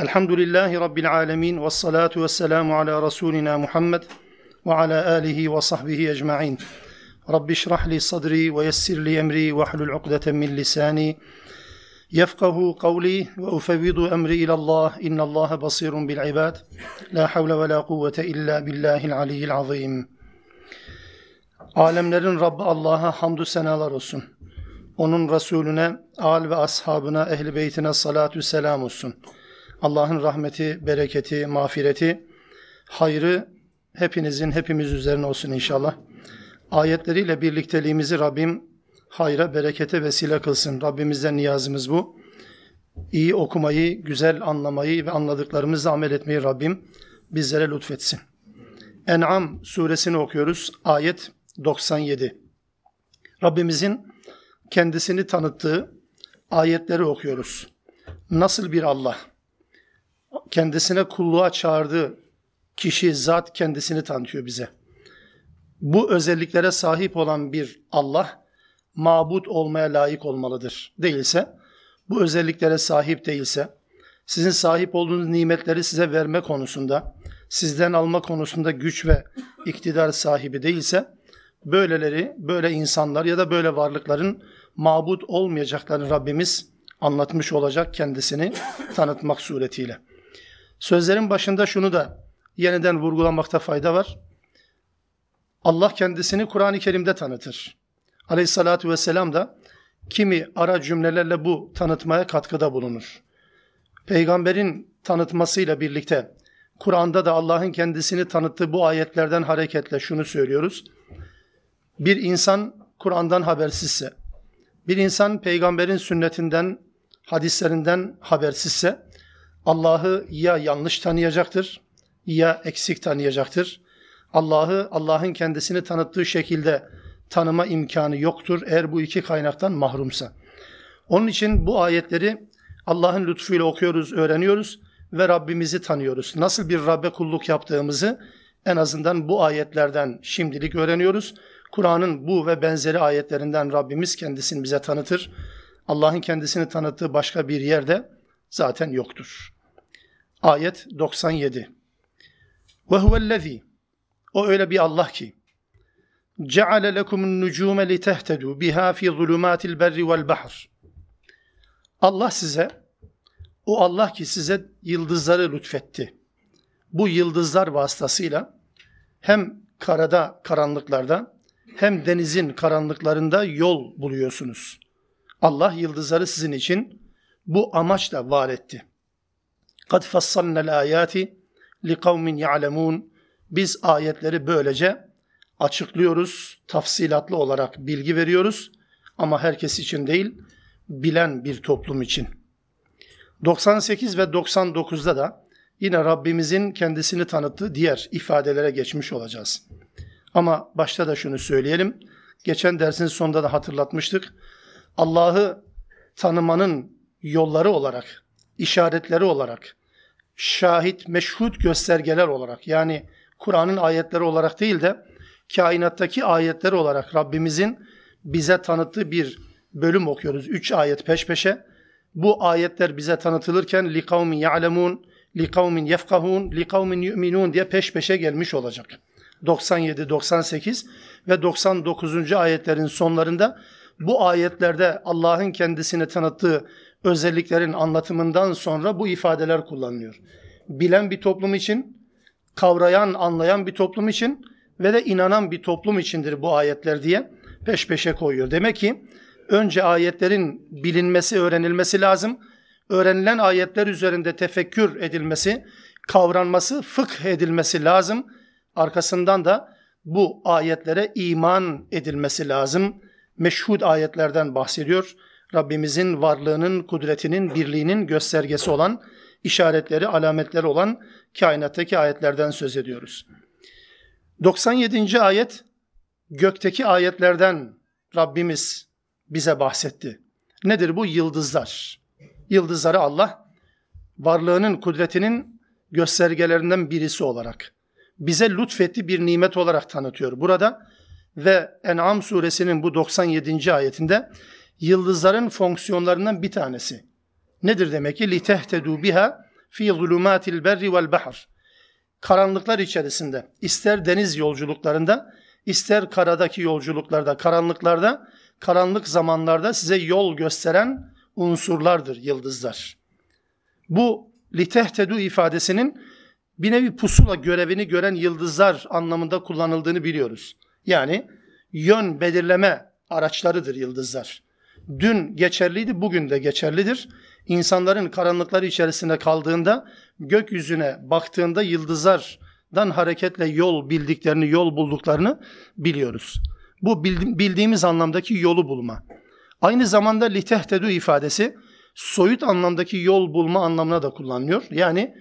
Elhamdülillahi Rabbil alemin ve salatu ve selamu ala Resulina Muhammed ve ala alihi ve sahbihi ecma'in. Rabbi şrah li sadri ve yessir li emri ve hlul uqdeten min lisani yefkahu kavli ve ufevvidu emri ilallah innallaha basirun bil ibad la havle ve la kuvvete illa billahil aliyyil azim. Alemlerin Rabbi Allah'a hamdü senalar olsun. Onun Resulüne, al ve ashabına, ehli beytine salatü selam olsun. Allah'ın rahmeti, bereketi, mağfireti, hayrı hepinizin, hepimiz üzerine olsun inşallah. Ayetleriyle birlikteliğimizi Rabbim hayra, berekete vesile kılsın. Rabbimizden niyazımız bu. İyi okumayı, güzel anlamayı ve anladıklarımızla amel etmeyi Rabbim bizlere lütfetsin. En'am suresini okuyoruz. Ayet 97. Rabbimizin kendisini tanıttığı ayetleri okuyoruz. Nasıl bir Allah? Kendisine kulluğa çağırdığı kişi, zat kendisini tanıtıyor bize. Bu özelliklere sahip olan bir Allah, mabut olmaya layık olmalıdır. Değilse, bu özelliklere sahip değilse, sizin sahip olduğunuz nimetleri size verme konusunda, sizden alma konusunda güç ve iktidar sahibi değilse, böyleleri, böyle insanlar ya da böyle varlıkların mabut olmayacaklarını Rabbimiz anlatmış olacak kendisini tanıtmak suretiyle. Sözlerin başında şunu da yeniden vurgulamakta fayda var. Allah kendisini Kur'an-ı Kerim'de tanıtır. Aleyhissalatü vesselam da kimi ara cümlelerle bu tanıtmaya katkıda bulunur. Peygamberin tanıtmasıyla birlikte Kur'an'da da Allah'ın kendisini tanıttığı bu ayetlerden hareketle şunu söylüyoruz. Bir insan Kur'an'dan habersizse, bir insan peygamberin sünnetinden, hadislerinden habersizse Allah'ı ya yanlış tanıyacaktır ya eksik tanıyacaktır. Allah'ı Allah'ın kendisini tanıttığı şekilde tanıma imkanı yoktur eğer bu iki kaynaktan mahrumsa. Onun için bu ayetleri Allah'ın lütfuyla okuyoruz, öğreniyoruz ve Rabbimizi tanıyoruz. Nasıl bir Rabbe kulluk yaptığımızı en azından bu ayetlerden şimdilik öğreniyoruz. Kur'an'ın bu ve benzeri ayetlerinden Rabbimiz kendisini bize tanıtır. Allah'ın kendisini tanıttığı başka bir yerde zaten yoktur. Ayet 97. Ve huvellezî O öyle bir Allah ki ceale lekumun nucume li tehtedu biha fi zulumatil berri vel bahr. Allah size o Allah ki size yıldızları lütfetti. Bu yıldızlar vasıtasıyla hem karada karanlıklarda hem denizin karanlıklarında yol buluyorsunuz. Allah yıldızları sizin için bu amaçla var etti. Fassalnel ayati li kavmin ya'lemun. Biz ayetleri böylece açıklıyoruz, tafsilatlı olarak bilgi veriyoruz ama herkes için değil, bilen bir toplum için. 98 ve 99'da da yine Rabbimizin kendisini tanıttığı diğer ifadelere geçmiş olacağız. Ama başta da şunu söyleyelim. Geçen dersin sonunda da hatırlatmıştık. Allah'ı tanımanın yolları olarak, işaretleri olarak, şahit, meşhut göstergeler olarak yani Kur'an'ın ayetleri olarak değil de kainattaki ayetler olarak Rabbimizin bize tanıttığı bir bölüm okuyoruz. Üç ayet peş peşe. Bu ayetler bize tanıtılırken likavmin ya'lemun, likavmin yefkahun, likavmin yu'minun diye peş peşe gelmiş olacak. 97, 98 ve 99. ayetlerin sonlarında bu ayetlerde Allah'ın kendisini tanıttığı özelliklerin anlatımından sonra bu ifadeler kullanılıyor. Bilen bir toplum için, kavrayan, anlayan bir toplum için ve de inanan bir toplum içindir bu ayetler diye peş peşe koyuyor. Demek ki önce ayetlerin bilinmesi, öğrenilmesi lazım. Öğrenilen ayetler üzerinde tefekkür edilmesi, kavranması, fıkh edilmesi lazım Arkasından da bu ayetlere iman edilmesi lazım. Meşhud ayetlerden bahsediyor. Rabbimizin varlığının, kudretinin, birliğinin göstergesi olan, işaretleri, alametleri olan kainattaki ayetlerden söz ediyoruz. 97. ayet gökteki ayetlerden Rabbimiz bize bahsetti. Nedir bu? Yıldızlar. Yıldızları Allah varlığının, kudretinin göstergelerinden birisi olarak bize lütfetti bir nimet olarak tanıtıyor burada. Ve En'am suresinin bu 97. ayetinde yıldızların fonksiyonlarından bir tanesi. Nedir demek ki? لِتَهْتَدُوا biha fi zulumatil berri vel bahr. Karanlıklar içerisinde, ister deniz yolculuklarında, ister karadaki yolculuklarda, karanlıklarda, karanlık zamanlarda size yol gösteren unsurlardır yıldızlar. Bu litehtedu ifadesinin bir nevi pusula görevini gören yıldızlar anlamında kullanıldığını biliyoruz. Yani yön belirleme araçlarıdır yıldızlar. Dün geçerliydi, bugün de geçerlidir. İnsanların karanlıkları içerisinde kaldığında, gökyüzüne baktığında yıldızlardan hareketle yol bildiklerini, yol bulduklarını biliyoruz. Bu bildiğimiz anlamdaki yolu bulma. Aynı zamanda litehtedu ifadesi soyut anlamdaki yol bulma anlamına da kullanılıyor. Yani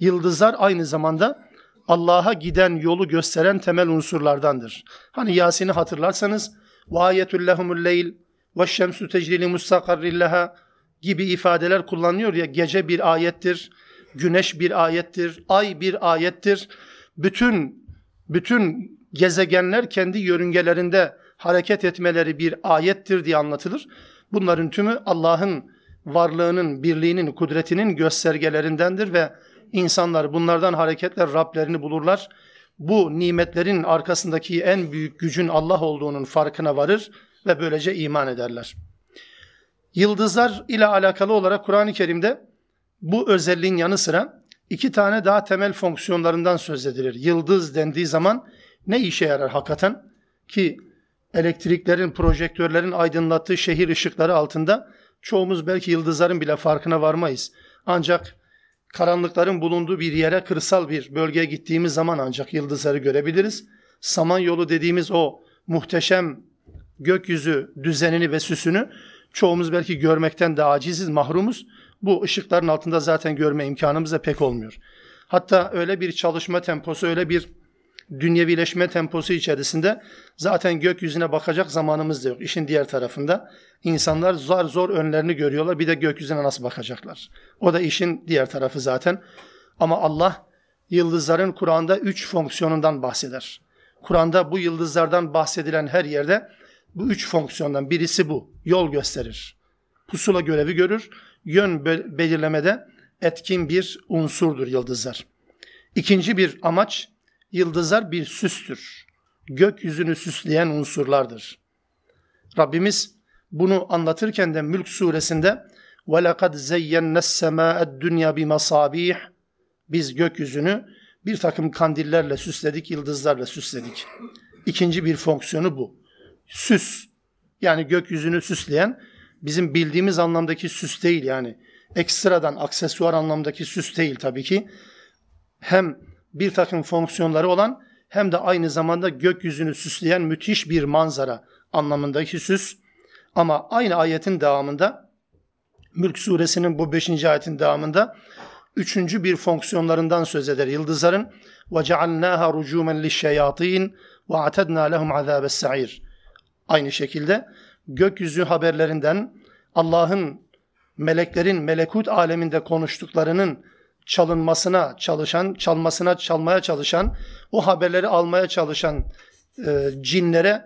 yıldızlar aynı zamanda Allah'a giden yolu gösteren temel unsurlardandır. Hani Yasin'i hatırlarsanız وَاَيَتُ لَهُمُ اللَّيْلِ ve şemsu tecrili mustakarrillaha gibi ifadeler kullanıyor ya gece bir ayettir, güneş bir ayettir, ay bir ayettir. Bütün bütün gezegenler kendi yörüngelerinde hareket etmeleri bir ayettir diye anlatılır. Bunların tümü Allah'ın varlığının, birliğinin, kudretinin göstergelerindendir ve insanlar bunlardan hareketle Rablerini bulurlar. Bu nimetlerin arkasındaki en büyük gücün Allah olduğunun farkına varır ve böylece iman ederler. Yıldızlar ile alakalı olarak Kur'an-ı Kerim'de bu özelliğin yanı sıra iki tane daha temel fonksiyonlarından söz edilir. Yıldız dendiği zaman ne işe yarar hakikaten? Ki elektriklerin, projektörlerin aydınlattığı şehir ışıkları altında çoğumuz belki yıldızların bile farkına varmayız. Ancak karanlıkların bulunduğu bir yere, kırsal bir bölgeye gittiğimiz zaman ancak yıldızları görebiliriz. Samanyolu dediğimiz o muhteşem gökyüzü düzenini ve süsünü çoğumuz belki görmekten de aciziz, mahrumuz. Bu ışıkların altında zaten görme imkanımız da pek olmuyor. Hatta öyle bir çalışma temposu, öyle bir dünyevileşme temposu içerisinde zaten gökyüzüne bakacak zamanımız da yok. İşin diğer tarafında insanlar zor zor önlerini görüyorlar. Bir de gökyüzüne nasıl bakacaklar? O da işin diğer tarafı zaten. Ama Allah yıldızların Kur'an'da üç fonksiyonundan bahseder. Kur'an'da bu yıldızlardan bahsedilen her yerde bu üç fonksiyondan birisi bu. Yol gösterir. Pusula görevi görür. Yön belirlemede etkin bir unsurdur yıldızlar. İkinci bir amaç yıldızlar bir süstür. Gökyüzünü süsleyen unsurlardır. Rabbimiz bunu anlatırken de Mülk suresinde وَلَقَدْ زَيَّنَّ السَّمَاءَ الدُّنْيَا بِمَصَابِيحِ Biz gökyüzünü bir takım kandillerle süsledik, yıldızlarla süsledik. İkinci bir fonksiyonu bu. Süs. Yani gökyüzünü süsleyen bizim bildiğimiz anlamdaki süs değil yani. Ekstradan aksesuar anlamdaki süs değil tabii ki. Hem bir takım fonksiyonları olan hem de aynı zamanda gökyüzünü süsleyen müthiş bir manzara anlamındaki süs. Ama aynı ayetin devamında Mülk suresinin bu 5. ayetin devamında üçüncü bir fonksiyonlarından söz eder yıldızların. وَجَعَلْنَاهَا رُجُومًا لِلشَّيَاطِينَ وَاَعْتَدْنَا لَهُمْ عَذَابَ السَّعِيرِ Aynı şekilde gökyüzü haberlerinden Allah'ın meleklerin melekut aleminde konuştuklarının çalınmasına çalışan, çalmasına çalmaya çalışan, o haberleri almaya çalışan e, cinlere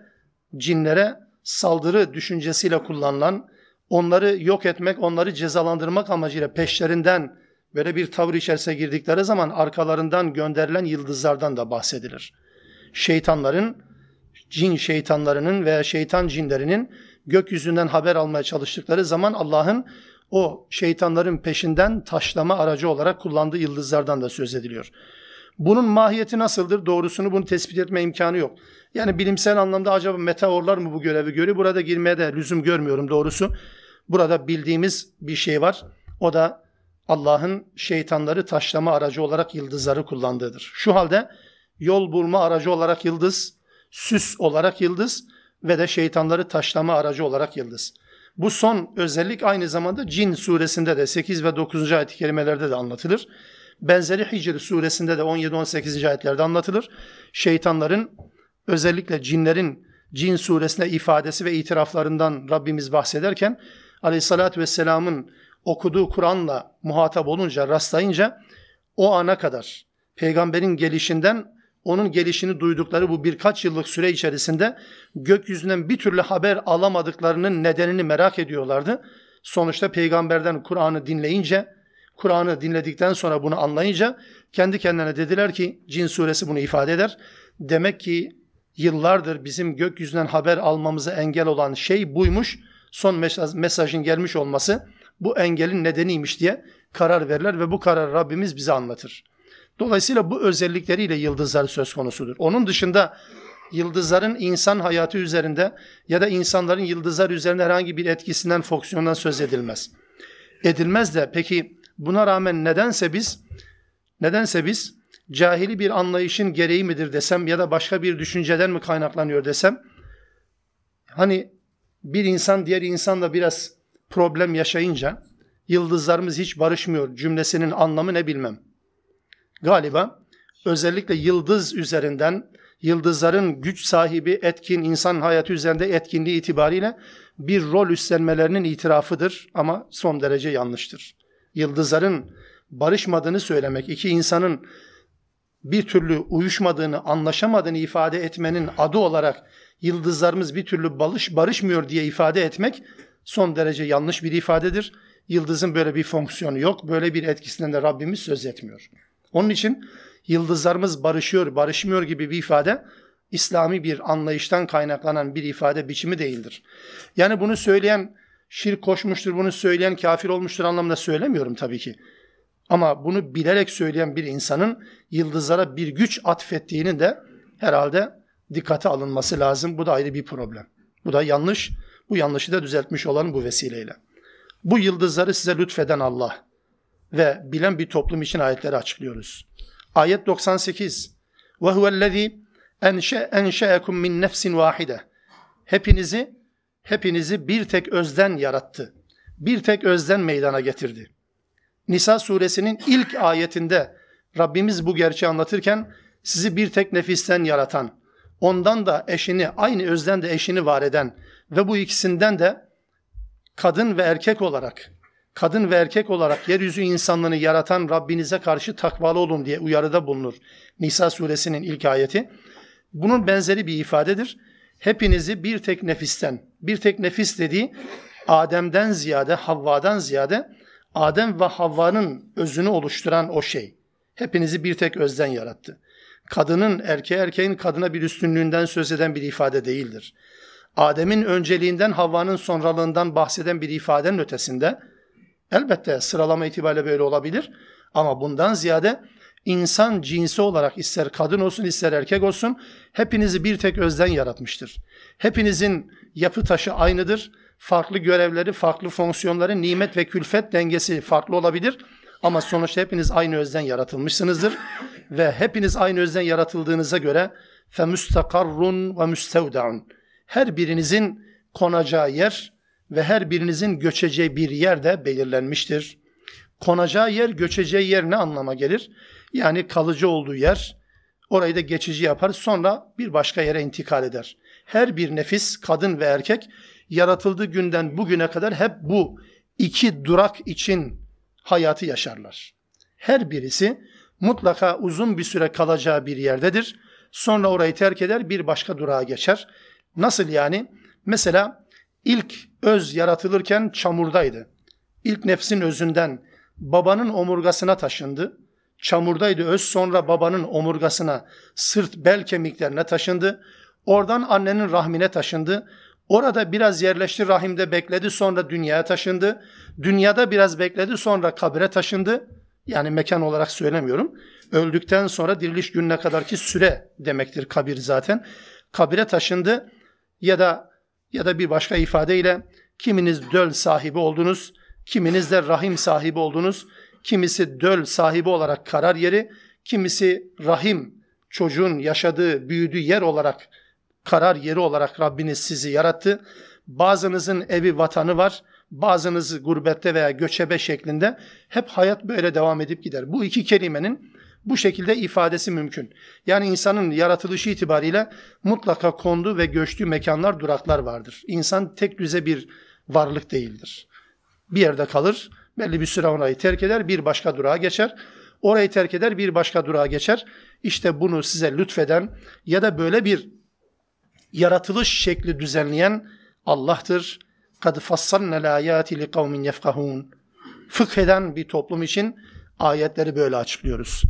cinlere saldırı düşüncesiyle kullanılan, onları yok etmek, onları cezalandırmak amacıyla peşlerinden böyle bir tavır içerisine girdikleri zaman arkalarından gönderilen yıldızlardan da bahsedilir. Şeytanların, cin şeytanlarının veya şeytan cinlerinin gökyüzünden haber almaya çalıştıkları zaman Allah'ın o şeytanların peşinden taşlama aracı olarak kullandığı yıldızlardan da söz ediliyor. Bunun mahiyeti nasıldır? Doğrusunu bunu tespit etme imkanı yok. Yani bilimsel anlamda acaba meteorlar mı bu görevi görüyor? Burada girmeye de lüzum görmüyorum doğrusu. Burada bildiğimiz bir şey var. O da Allah'ın şeytanları taşlama aracı olarak yıldızları kullandığıdır. Şu halde yol bulma aracı olarak yıldız, süs olarak yıldız ve de şeytanları taşlama aracı olarak yıldız. Bu son özellik aynı zamanda Cin suresinde de 8 ve 9. ayet-i kerimelerde de anlatılır. Benzeri Hicr suresinde de 17-18. ayetlerde anlatılır. Şeytanların özellikle cinlerin Cin suresinde ifadesi ve itiraflarından Rabbimiz bahsederken Aleyhissalatü Vesselam'ın okuduğu Kur'an'la muhatap olunca, rastlayınca o ana kadar peygamberin gelişinden onun gelişini duydukları bu birkaç yıllık süre içerisinde gökyüzünden bir türlü haber alamadıklarının nedenini merak ediyorlardı. Sonuçta peygamberden Kur'an'ı dinleyince, Kur'an'ı dinledikten sonra bunu anlayınca kendi kendine dediler ki Cin suresi bunu ifade eder. Demek ki yıllardır bizim gökyüzünden haber almamıza engel olan şey buymuş. Son mesajın gelmiş olması bu engelin nedeniymiş diye karar verirler ve bu karar Rabbimiz bize anlatır. Dolayısıyla bu özellikleriyle yıldızlar söz konusudur. Onun dışında yıldızların insan hayatı üzerinde ya da insanların yıldızlar üzerinde herhangi bir etkisinden, fonksiyondan söz edilmez. Edilmez de peki buna rağmen nedense biz nedense biz cahili bir anlayışın gereği midir desem ya da başka bir düşünceden mi kaynaklanıyor desem hani bir insan diğer insanla biraz problem yaşayınca yıldızlarımız hiç barışmıyor cümlesinin anlamı ne bilmem. Galiba özellikle yıldız üzerinden yıldızların güç sahibi etkin insan hayatı üzerinde etkinliği itibariyle bir rol üstlenmelerinin itirafıdır ama son derece yanlıştır. Yıldızların barışmadığını söylemek, iki insanın bir türlü uyuşmadığını, anlaşamadığını ifade etmenin adı olarak yıldızlarımız bir türlü barış, barışmıyor diye ifade etmek son derece yanlış bir ifadedir. Yıldızın böyle bir fonksiyonu yok. Böyle bir etkisinden de Rabbimiz söz etmiyor. Onun için yıldızlarımız barışıyor, barışmıyor gibi bir ifade İslami bir anlayıştan kaynaklanan bir ifade biçimi değildir. Yani bunu söyleyen şirk koşmuştur, bunu söyleyen kafir olmuştur anlamında söylemiyorum tabii ki. Ama bunu bilerek söyleyen bir insanın yıldızlara bir güç atfettiğini de herhalde dikkate alınması lazım. Bu da ayrı bir problem. Bu da yanlış. Bu yanlışı da düzeltmiş olan bu vesileyle. Bu yıldızları size lütfeden Allah ve bilen bir toplum için ayetleri açıklıyoruz. Ayet 98. Ve huvellezî enşe'ekum min nefsin vahide. Hepinizi hepinizi bir tek özden yarattı. Bir tek özden meydana getirdi. Nisa suresinin ilk ayetinde Rabbimiz bu gerçeği anlatırken sizi bir tek nefisten yaratan, ondan da eşini, aynı özden de eşini var eden ve bu ikisinden de kadın ve erkek olarak, kadın ve erkek olarak yeryüzü insanlığını yaratan Rabbinize karşı takvalı olun diye uyarıda bulunur. Nisa suresinin ilk ayeti. Bunun benzeri bir ifadedir. Hepinizi bir tek nefisten, bir tek nefis dediği Adem'den ziyade, Havva'dan ziyade Adem ve Havva'nın özünü oluşturan o şey. Hepinizi bir tek özden yarattı. Kadının erkeğe erkeğin kadına bir üstünlüğünden söz eden bir ifade değildir. Adem'in önceliğinden Havva'nın sonralığından bahseden bir ifadenin ötesinde Elbette sıralama itibariyle böyle olabilir ama bundan ziyade insan cinsi olarak ister kadın olsun ister erkek olsun hepinizi bir tek özden yaratmıştır. Hepinizin yapı taşı aynıdır. Farklı görevleri, farklı fonksiyonları, nimet ve külfet dengesi farklı olabilir. Ama sonuçta hepiniz aynı özden yaratılmışsınızdır. Ve hepiniz aynı özden yaratıldığınıza göre fe müstakarrun ve müstevdaun. Her birinizin konacağı yer ve her birinizin göçeceği bir yer de belirlenmiştir. Konacağı yer, göçeceği yer ne anlama gelir? Yani kalıcı olduğu yer, orayı da geçici yapar, sonra bir başka yere intikal eder. Her bir nefis, kadın ve erkek yaratıldığı günden bugüne kadar hep bu iki durak için hayatı yaşarlar. Her birisi mutlaka uzun bir süre kalacağı bir yerdedir. Sonra orayı terk eder, bir başka durağa geçer. Nasıl yani? Mesela ilk öz yaratılırken çamurdaydı. İlk nefsin özünden babanın omurgasına taşındı. Çamurdaydı öz sonra babanın omurgasına, sırt bel kemiklerine taşındı. Oradan annenin rahmine taşındı. Orada biraz yerleşti rahimde bekledi sonra dünyaya taşındı. Dünyada biraz bekledi sonra kabire taşındı. Yani mekan olarak söylemiyorum. Öldükten sonra diriliş gününe kadarki süre demektir kabir zaten. Kabire taşındı ya da ya da bir başka ifadeyle kiminiz döl sahibi oldunuz, kiminiz de rahim sahibi oldunuz. Kimisi döl sahibi olarak karar yeri, kimisi rahim çocuğun yaşadığı, büyüdüğü yer olarak karar yeri olarak Rabbiniz sizi yarattı. Bazınızın evi vatanı var, bazınız gurbette veya göçebe şeklinde hep hayat böyle devam edip gider. Bu iki kelimenin bu şekilde ifadesi mümkün. Yani insanın yaratılışı itibariyle mutlaka konduğu ve göçtüğü mekanlar, duraklar vardır. İnsan tek düze bir varlık değildir. Bir yerde kalır, belli bir süre orayı terk eder, bir başka durağa geçer. Orayı terk eder, bir başka durağa geçer. İşte bunu size lütfeden ya da böyle bir yaratılış şekli düzenleyen Allah'tır. Kad fassalna ayati li kavmin. Fıkheden bir toplum için ayetleri böyle açıklıyoruz.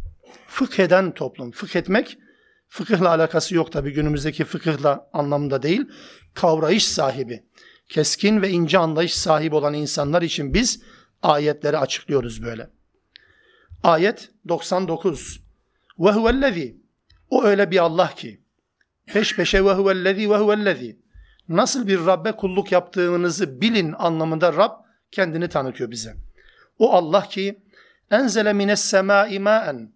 Fıkheden toplum. Fıkh etmek, fıkıhla alakası yok tabii günümüzdeki fıkıhla anlamında değil. Kavrayış sahibi, keskin ve ince anlayış sahibi olan insanlar için biz ayetleri açıklıyoruz böyle. Ayet 99. Ve huvellezî. O öyle bir Allah ki. Peş peşe ve huvellezî ve huvellezî. Nasıl bir Rabbe kulluk yaptığınızı bilin anlamında Rab kendini tanıtıyor bize. O Allah ki enzele mines semâi mâen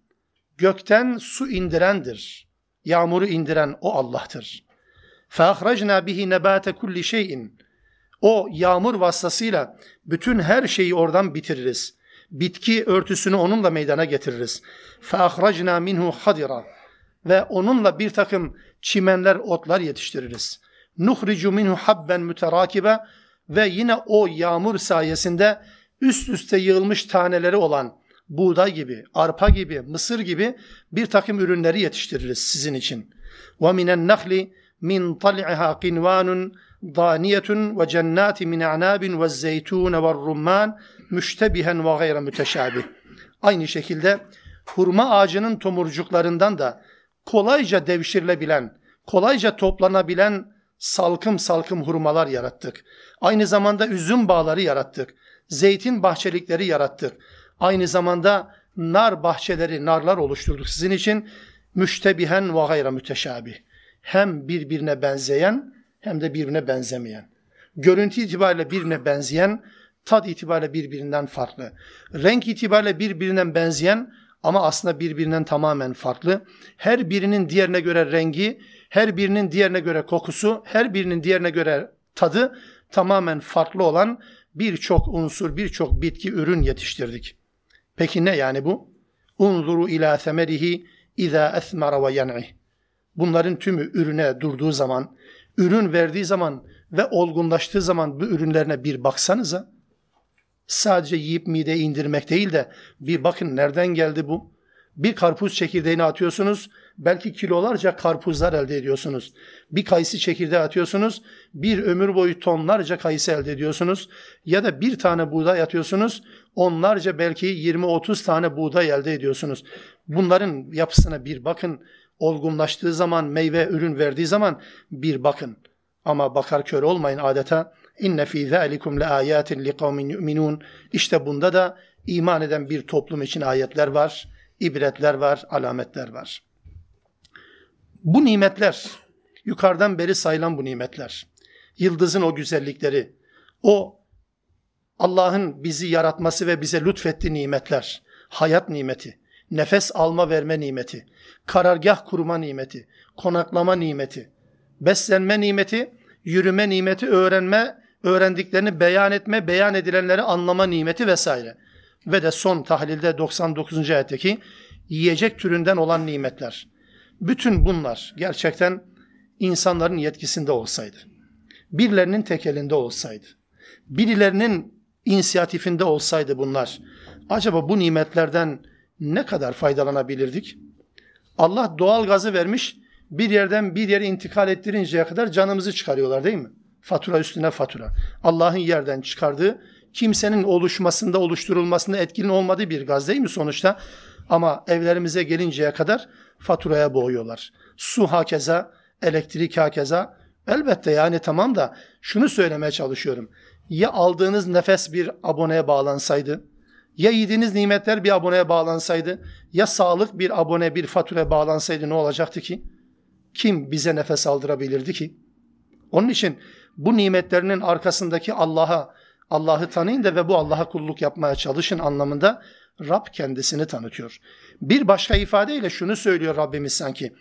Gökten su indirendir. Yağmuru indiren o Allah'tır. فَاَخْرَجْنَا bihi nebate kulli şeyin. O yağmur vasıtasıyla bütün her şeyi oradan bitiririz. Bitki örtüsünü onunla meydana getiririz. فَاَخْرَجْنَا minhu hadira. Ve onunla bir takım çimenler, otlar yetiştiririz. Nuhricu minhu habben müterakibe ve yine o yağmur sayesinde üst üste yığılmış taneleri olan buğday gibi, arpa gibi, mısır gibi bir takım ürünleri yetiştiririz sizin için. Qinwanun daniyetun ve cennati min a'nabin ve zeytun ve rumman müştebihen ve gayre müteşabih. Aynı şekilde hurma ağacının tomurcuklarından da kolayca devşirilebilen, kolayca toplanabilen salkım salkım hurmalar yarattık. Aynı zamanda üzüm bağları yarattık. Zeytin bahçelikleri yarattık. Aynı zamanda nar bahçeleri, narlar oluşturduk sizin için. Müştebihen ve gayra müteşabih. Hem birbirine benzeyen hem de birbirine benzemeyen. Görüntü itibariyle birbirine benzeyen, tad itibariyle birbirinden farklı. Renk itibariyle birbirinden benzeyen ama aslında birbirinden tamamen farklı. Her birinin diğerine göre rengi, her birinin diğerine göre kokusu, her birinin diğerine göre tadı tamamen farklı olan birçok unsur, birçok bitki ürün yetiştirdik. Peki ne yani bu? Unzuru ila semerihi iza esmara ve yan'ih. Bunların tümü ürüne durduğu zaman, ürün verdiği zaman ve olgunlaştığı zaman bu ürünlerine bir baksanıza. Sadece yiyip mideye indirmek değil de bir bakın nereden geldi bu? Bir karpuz çekirdeğini atıyorsunuz, belki kilolarca karpuzlar elde ediyorsunuz. Bir kayısı çekirdeği atıyorsunuz, bir ömür boyu tonlarca kayısı elde ediyorsunuz. Ya da bir tane buğday atıyorsunuz, onlarca belki 20-30 tane buğday elde ediyorsunuz. Bunların yapısına bir bakın, olgunlaştığı zaman, meyve ürün verdiği zaman bir bakın. Ama bakar kör olmayın adeta. İnne fî zâlikum le âyâtin li kavmin. İşte bunda da iman eden bir toplum için ayetler var, ibretler var, alametler var. Bu nimetler, yukarıdan beri sayılan bu nimetler, yıldızın o güzellikleri, o Allah'ın bizi yaratması ve bize lütfettiği nimetler, hayat nimeti, nefes alma verme nimeti, karargah kurma nimeti, konaklama nimeti, beslenme nimeti, yürüme nimeti, öğrenme, öğrendiklerini beyan etme, beyan edilenleri anlama nimeti vesaire. Ve de son tahlilde 99. ayetteki yiyecek türünden olan nimetler. Bütün bunlar gerçekten insanların yetkisinde olsaydı, birilerinin tekelinde olsaydı, birilerinin inisiyatifinde olsaydı bunlar, acaba bu nimetlerden ne kadar faydalanabilirdik? Allah doğal gazı vermiş, bir yerden bir yere intikal ettirinceye kadar canımızı çıkarıyorlar değil mi? Fatura üstüne fatura. Allah'ın yerden çıkardığı, kimsenin oluşmasında, oluşturulmasında etkili olmadığı bir gaz değil mi sonuçta? Ama evlerimize gelinceye kadar faturaya boğuyorlar. Su hakeza, elektrik hakeza. Elbette yani tamam da şunu söylemeye çalışıyorum. Ya aldığınız nefes bir aboneye bağlansaydı, ya yediğiniz nimetler bir aboneye bağlansaydı, ya sağlık bir abone bir faturaya bağlansaydı ne olacaktı ki? Kim bize nefes aldırabilirdi ki? Onun için bu nimetlerinin arkasındaki Allah'a, Allah'ı tanıyın da ve bu Allah'a kulluk yapmaya çalışın anlamında Rab kendisini tanıtıyor. Bir başka ifadeyle şunu söylüyor Rabbimiz sanki.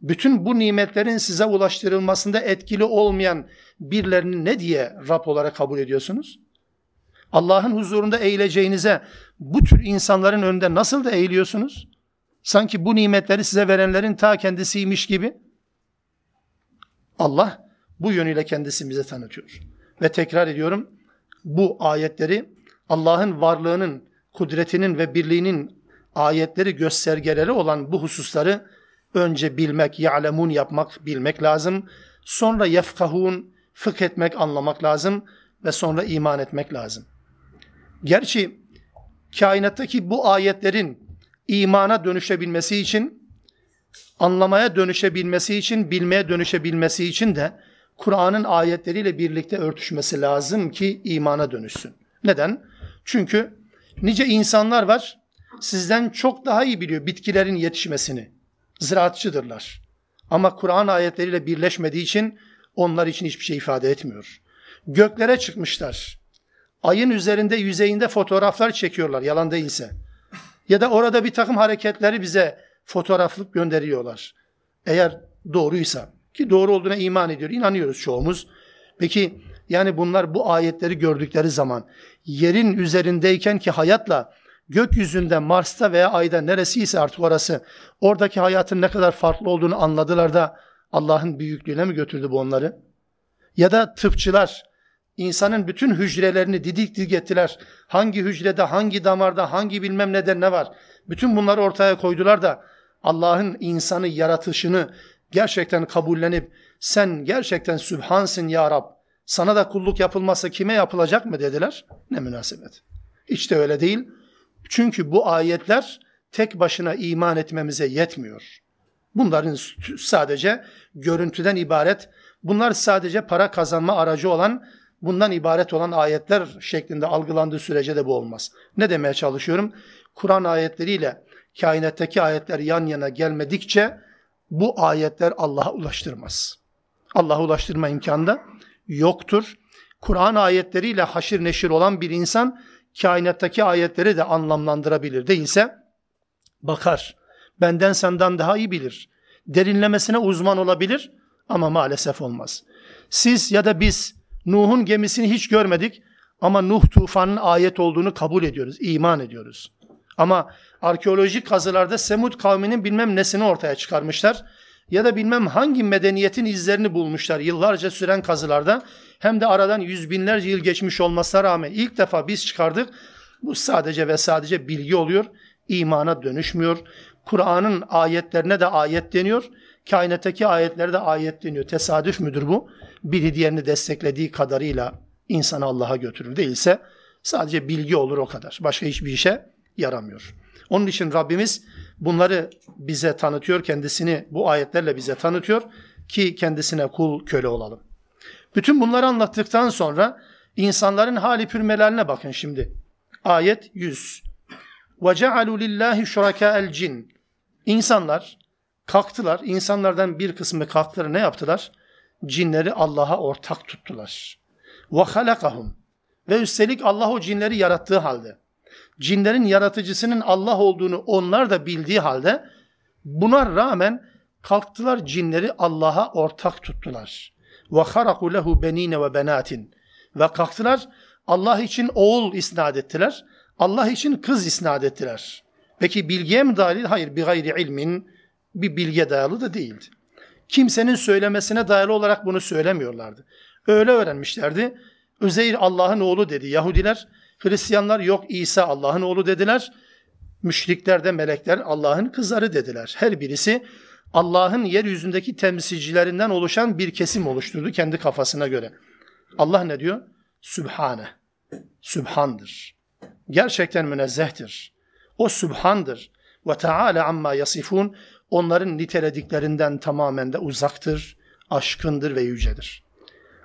Bütün bu nimetlerin size ulaştırılmasında etkili olmayan birlerini ne diye Rab olarak kabul ediyorsunuz? Allah'ın huzurunda eğileceğinize bu tür insanların önünde nasıl da eğiliyorsunuz? Sanki bu nimetleri size verenlerin ta kendisiymiş gibi. Allah bu yönüyle kendisi bize tanıtıyor. Ve tekrar ediyorum bu ayetleri Allah'ın varlığının, kudretinin ve birliğinin ayetleri göstergeleri olan bu hususları önce bilmek, ya'lemun yapmak, bilmek lazım. Sonra yefkahun, fıkh etmek, anlamak lazım ve sonra iman etmek lazım. Gerçi kainattaki bu ayetlerin imana dönüşebilmesi için, anlamaya dönüşebilmesi için, bilmeye dönüşebilmesi için de Kur'an'ın ayetleriyle birlikte örtüşmesi lazım ki imana dönüşsün. Neden? Çünkü nice insanlar var sizden çok daha iyi biliyor bitkilerin yetişmesini. Ziraatçıdırlar. Ama Kur'an ayetleriyle birleşmediği için onlar için hiçbir şey ifade etmiyor. Göklere çıkmışlar. Ayın üzerinde yüzeyinde fotoğraflar çekiyorlar yalan değilse. Ya da orada bir takım hareketleri bize fotoğraflık gönderiyorlar. Eğer doğruysa ki doğru olduğuna iman ediyor, inanıyoruz çoğumuz. Peki yani bunlar bu ayetleri gördükleri zaman yerin üzerindeyken ki hayatla gökyüzünde Mars'ta veya Ay'da neresiyse artık orası oradaki hayatın ne kadar farklı olduğunu anladılar da Allah'ın büyüklüğüne mi götürdü bu onları? Ya da tıpçılar insanın bütün hücrelerini didik didik ettiler. Hangi hücrede, hangi damarda, hangi bilmem neden ne var? Bütün bunları ortaya koydular da Allah'ın insanı yaratışını gerçekten kabullenip sen gerçekten Sübhansın ya Rab sana da kulluk yapılmazsa kime yapılacak mı dediler. Ne münasebet. Hiç de öyle değil. Çünkü bu ayetler tek başına iman etmemize yetmiyor. Bunların sadece görüntüden ibaret, bunlar sadece para kazanma aracı olan, bundan ibaret olan ayetler şeklinde algılandığı sürece de bu olmaz. Ne demeye çalışıyorum? Kur'an ayetleriyle kainattaki ayetler yan yana gelmedikçe bu ayetler Allah'a ulaştırmaz. Allah'a ulaştırma imkanı da yoktur. Kur'an ayetleriyle haşir neşir olan bir insan kainattaki ayetleri de anlamlandırabilir. Değilse bakar. Benden senden daha iyi bilir. Derinlemesine uzman olabilir ama maalesef olmaz. Siz ya da biz Nuh'un gemisini hiç görmedik ama Nuh tufanın ayet olduğunu kabul ediyoruz, iman ediyoruz. Ama arkeolojik kazılarda Semud kavminin bilmem nesini ortaya çıkarmışlar. Ya da bilmem hangi medeniyetin izlerini bulmuşlar yıllarca süren kazılarda. Hem de aradan yüz binlerce yıl geçmiş olmasına rağmen ilk defa biz çıkardık. Bu sadece ve sadece bilgi oluyor. imana dönüşmüyor. Kur'an'ın ayetlerine de ayet deniyor. Kainattaki ayetlere de ayet deniyor. Tesadüf müdür bu? Biri diğerini desteklediği kadarıyla insanı Allah'a götürür. Değilse sadece bilgi olur o kadar. Başka hiçbir işe yaramıyor. Onun için Rabbimiz bunları bize tanıtıyor, kendisini bu ayetlerle bize tanıtıyor ki kendisine kul köle olalım. Bütün bunları anlattıktan sonra insanların hali pürmelerine bakın şimdi. Ayet 100. وَجَعَلُوا لِلّٰهِ شُرَكَاءَ الْجِنِ İnsanlar kalktılar, insanlardan bir kısmı kalktılar ne yaptılar? Cinleri Allah'a ortak tuttular. وَخَلَقَهُمْ Ve üstelik Allah o cinleri yarattığı halde cinlerin yaratıcısının Allah olduğunu onlar da bildiği halde buna rağmen kalktılar cinleri Allah'a ortak tuttular. Ve haraku lehu benine ve benatin. Ve kalktılar Allah için oğul isnat ettiler. Allah için kız isnat ettiler. Peki bilgiye mi dahil? Hayır, bir gayri ilmin bir bilge dayalı da değildi. Kimsenin söylemesine dayalı olarak bunu söylemiyorlardı. Öyle öğrenmişlerdi. Üzeyr Allah'ın oğlu dedi Yahudiler. Hristiyanlar yok İsa Allah'ın oğlu dediler. Müşrikler de melekler Allah'ın kızları dediler. Her birisi Allah'ın yeryüzündeki temsilcilerinden oluşan bir kesim oluşturdu kendi kafasına göre. Allah ne diyor? Sübhane. Sübhandır. Gerçekten münezzehtir. O sübhandır. Ve Teala amma yasifun. Onların nitelediklerinden tamamen de uzaktır, aşkındır ve yücedir.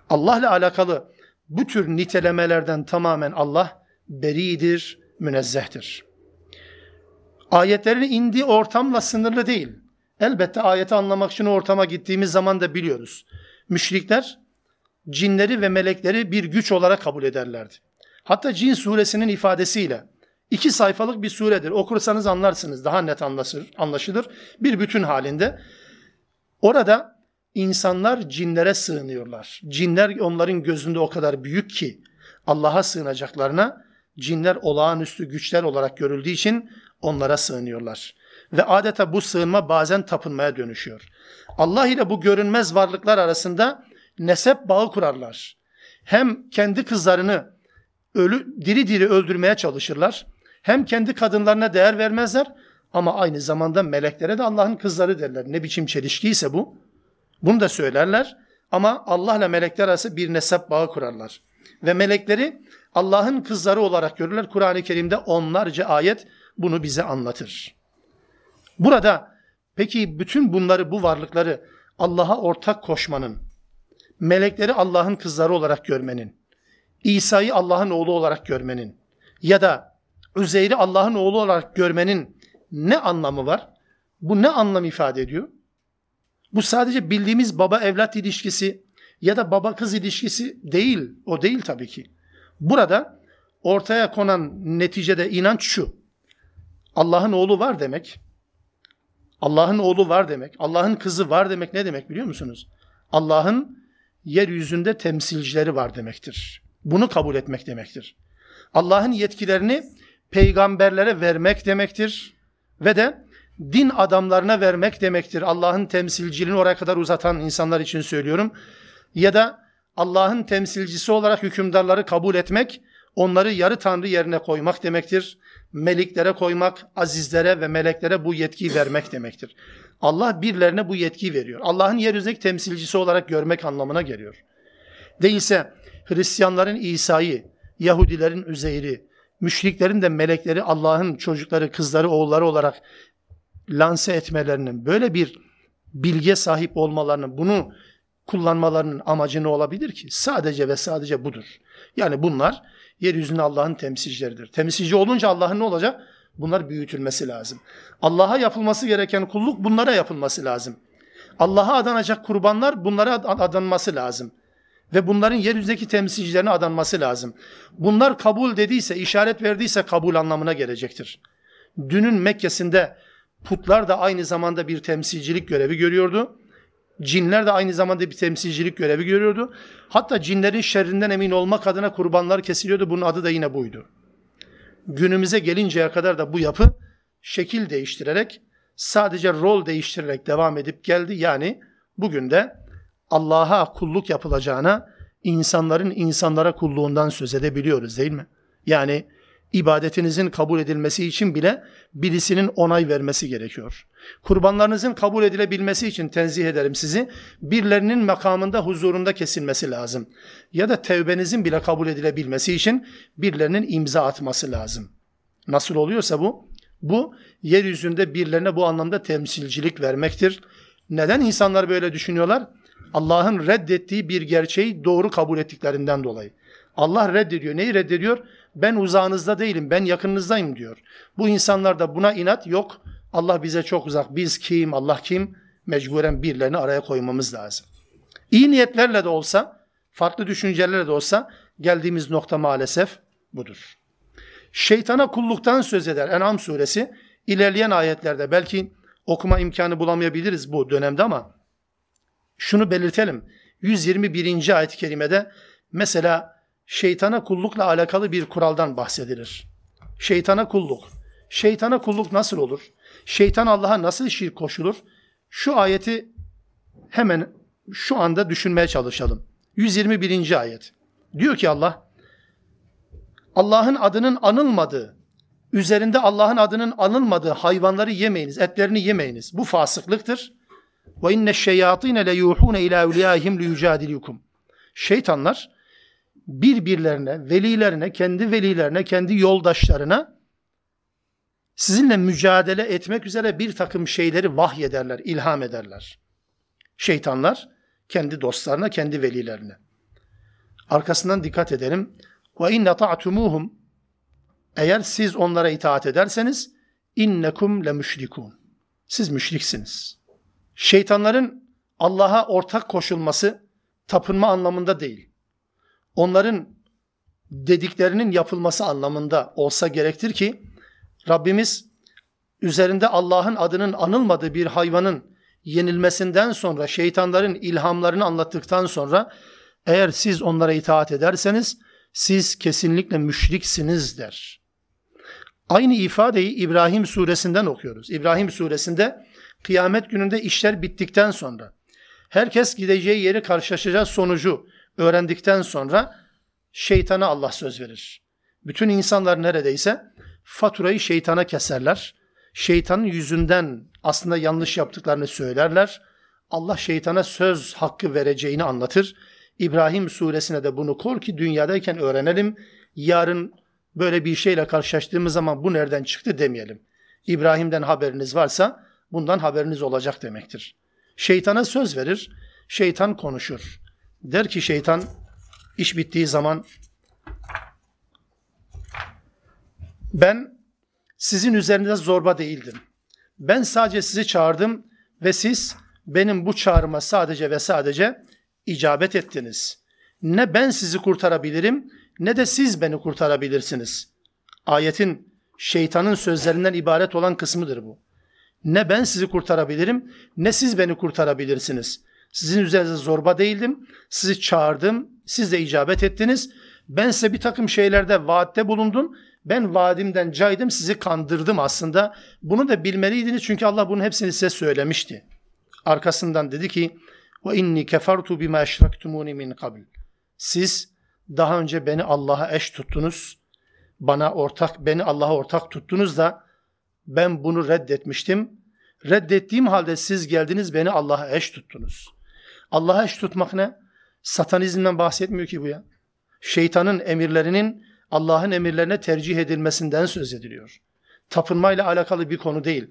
Allah ile alakalı bu tür nitelemelerden tamamen Allah beridir, münezzehtir. Ayetlerin indiği ortamla sınırlı değil. Elbette ayeti anlamak için ortama gittiğimiz zaman da biliyoruz. Müşrikler cinleri ve melekleri bir güç olarak kabul ederlerdi. Hatta cin suresinin ifadesiyle iki sayfalık bir suredir. Okursanız anlarsınız. Daha net anlaşılır, anlaşılır. Bir bütün halinde. Orada insanlar cinlere sığınıyorlar. Cinler onların gözünde o kadar büyük ki Allah'a sığınacaklarına cinler olağanüstü güçler olarak görüldüğü için onlara sığınıyorlar. Ve adeta bu sığınma bazen tapınmaya dönüşüyor. Allah ile bu görünmez varlıklar arasında nesep bağı kurarlar. Hem kendi kızlarını ölü diri diri öldürmeye çalışırlar. Hem kendi kadınlarına değer vermezler ama aynı zamanda meleklere de Allah'ın kızları derler. Ne biçim çelişkiyse bu. Bunu da söylerler ama Allah ile melekler arası bir nesep bağı kurarlar. Ve melekleri Allah'ın kızları olarak görürler. Kur'an-ı Kerim'de onlarca ayet bunu bize anlatır. Burada peki bütün bunları, bu varlıkları Allah'a ortak koşmanın, melekleri Allah'ın kızları olarak görmenin, İsa'yı Allah'ın oğlu olarak görmenin ya da Üzeyr'i Allah'ın oğlu olarak görmenin ne anlamı var? Bu ne anlam ifade ediyor? Bu sadece bildiğimiz baba evlat ilişkisi ya da baba kız ilişkisi değil. O değil tabii ki. Burada ortaya konan neticede inanç şu. Allah'ın oğlu var demek. Allah'ın oğlu var demek. Allah'ın kızı var demek ne demek biliyor musunuz? Allah'ın yeryüzünde temsilcileri var demektir. Bunu kabul etmek demektir. Allah'ın yetkilerini peygamberlere vermek demektir ve de din adamlarına vermek demektir. Allah'ın temsilciliğini oraya kadar uzatan insanlar için söylüyorum. Ya da Allah'ın temsilcisi olarak hükümdarları kabul etmek, onları yarı tanrı yerine koymak demektir. Meliklere koymak, azizlere ve meleklere bu yetkiyi vermek demektir. Allah birilerine bu yetkiyi veriyor. Allah'ın yeryüzündeki temsilcisi olarak görmek anlamına geliyor. Değilse Hristiyanların İsa'yı, Yahudilerin Üzeyr'i, müşriklerin de melekleri Allah'ın çocukları, kızları, oğulları olarak lanse etmelerinin, böyle bir bilge sahip olmalarının, bunu kullanmalarının amacı ne olabilir ki? Sadece ve sadece budur. Yani bunlar yeryüzünde Allah'ın temsilcileridir. Temsilci olunca Allah'ın ne olacak? Bunlar büyütülmesi lazım. Allah'a yapılması gereken kulluk bunlara yapılması lazım. Allah'a adanacak kurbanlar bunlara adanması lazım. Ve bunların yeryüzündeki temsilcilerine adanması lazım. Bunlar kabul dediyse, işaret verdiyse kabul anlamına gelecektir. Dünün Mekke'sinde putlar da aynı zamanda bir temsilcilik görevi görüyordu. Cinler de aynı zamanda bir temsilcilik görevi görüyordu. Hatta cinlerin şerrinden emin olmak adına kurbanlar kesiliyordu. Bunun adı da yine buydu. Günümüze gelinceye kadar da bu yapı şekil değiştirerek sadece rol değiştirerek devam edip geldi. Yani bugün de Allah'a kulluk yapılacağına insanların insanlara kulluğundan söz edebiliyoruz değil mi? Yani ibadetinizin kabul edilmesi için bile birisinin onay vermesi gerekiyor. Kurbanlarınızın kabul edilebilmesi için tenzih ederim sizi. Birilerinin makamında huzurunda kesilmesi lazım. Ya da tevbenizin bile kabul edilebilmesi için birilerinin imza atması lazım. Nasıl oluyorsa bu? Bu yeryüzünde birilerine bu anlamda temsilcilik vermektir. Neden insanlar böyle düşünüyorlar? Allah'ın reddettiği bir gerçeği doğru kabul ettiklerinden dolayı. Allah reddediyor. Neyi reddediyor? Ben uzağınızda değilim, ben yakınınızdayım diyor. Bu insanlar da buna inat yok. Allah bize çok uzak. Biz kim, Allah kim? Mecburen birilerini araya koymamız lazım. İyi niyetlerle de olsa, farklı düşüncelerle de olsa geldiğimiz nokta maalesef budur. Şeytana kulluktan söz eder En'am suresi. İlerleyen ayetlerde belki okuma imkanı bulamayabiliriz bu dönemde ama şunu belirtelim. 121. ayet-i kerimede mesela şeytana kullukla alakalı bir kuraldan bahsedilir. Şeytana kulluk. Şeytana kulluk nasıl olur? Şeytan Allah'a nasıl şirk koşulur? Şu ayeti hemen şu anda düşünmeye çalışalım. 121. ayet. Diyor ki Allah, Allah'ın adının anılmadığı, üzerinde Allah'ın adının anılmadığı hayvanları yemeyiniz, etlerini yemeyiniz. Bu fasıklıktır. Ve inne şeyatine le yuhune ila evliyaihim liyucadilukum. Şeytanlar birbirlerine, velilerine, kendi velilerine, kendi yoldaşlarına sizinle mücadele etmek üzere bir takım şeyleri vahyederler, ilham ederler. Şeytanlar kendi dostlarına, kendi velilerine. Arkasından dikkat edelim. Ve inne ta'tumuhum eğer siz onlara itaat ederseniz innekum le müşrikun. Siz müşriksiniz. Şeytanların Allah'a ortak koşulması tapınma anlamında değil. Onların dediklerinin yapılması anlamında olsa gerektir ki Rabbimiz üzerinde Allah'ın adının anılmadığı bir hayvanın yenilmesinden sonra şeytanların ilhamlarını anlattıktan sonra eğer siz onlara itaat ederseniz siz kesinlikle müşriksiniz der. Aynı ifadeyi İbrahim suresinden okuyoruz. İbrahim suresinde kıyamet gününde işler bittikten sonra herkes gideceği yeri karşılaşacağı sonucu öğrendikten sonra şeytana Allah söz verir. Bütün insanlar neredeyse faturayı şeytana keserler. Şeytanın yüzünden aslında yanlış yaptıklarını söylerler. Allah şeytana söz hakkı vereceğini anlatır. İbrahim suresine de bunu kor ki dünyadayken öğrenelim. yarın böyle bir şeyle karşılaştığımız zaman bu nereden çıktı demeyelim. İbrahim'den haberiniz varsa bundan haberiniz olacak demektir. Şeytana söz verir, şeytan konuşur. Der ki şeytan iş bittiği zaman ben sizin üzerinde zorba değildim. Ben sadece sizi çağırdım ve siz benim bu çağrıma sadece ve sadece icabet ettiniz. Ne ben sizi kurtarabilirim ne de siz beni kurtarabilirsiniz. Ayetin şeytanın sözlerinden ibaret olan kısmıdır bu. Ne ben sizi kurtarabilirim ne siz beni kurtarabilirsiniz. Sizin üzerinize zorba değildim. Sizi çağırdım. Siz de icabet ettiniz. Ben size bir takım şeylerde vaatte bulundum. Ben vaadimden caydım sizi kandırdım aslında. Bunu da bilmeliydiniz çünkü Allah bunun hepsini size söylemişti. Arkasından dedi ki ve inni kefertu bima eşraktumuni min qabl. Siz daha önce beni Allah'a eş tuttunuz. Bana ortak, beni Allah'a ortak tuttunuz da ben bunu reddetmiştim. Reddettiğim halde siz geldiniz beni Allah'a eş tuttunuz. Allah'a eş tutmak ne? Satanizmden bahsetmiyor ki bu ya. Şeytanın emirlerinin Allah'ın emirlerine tercih edilmesinden söz ediliyor. Tapınmayla alakalı bir konu değil.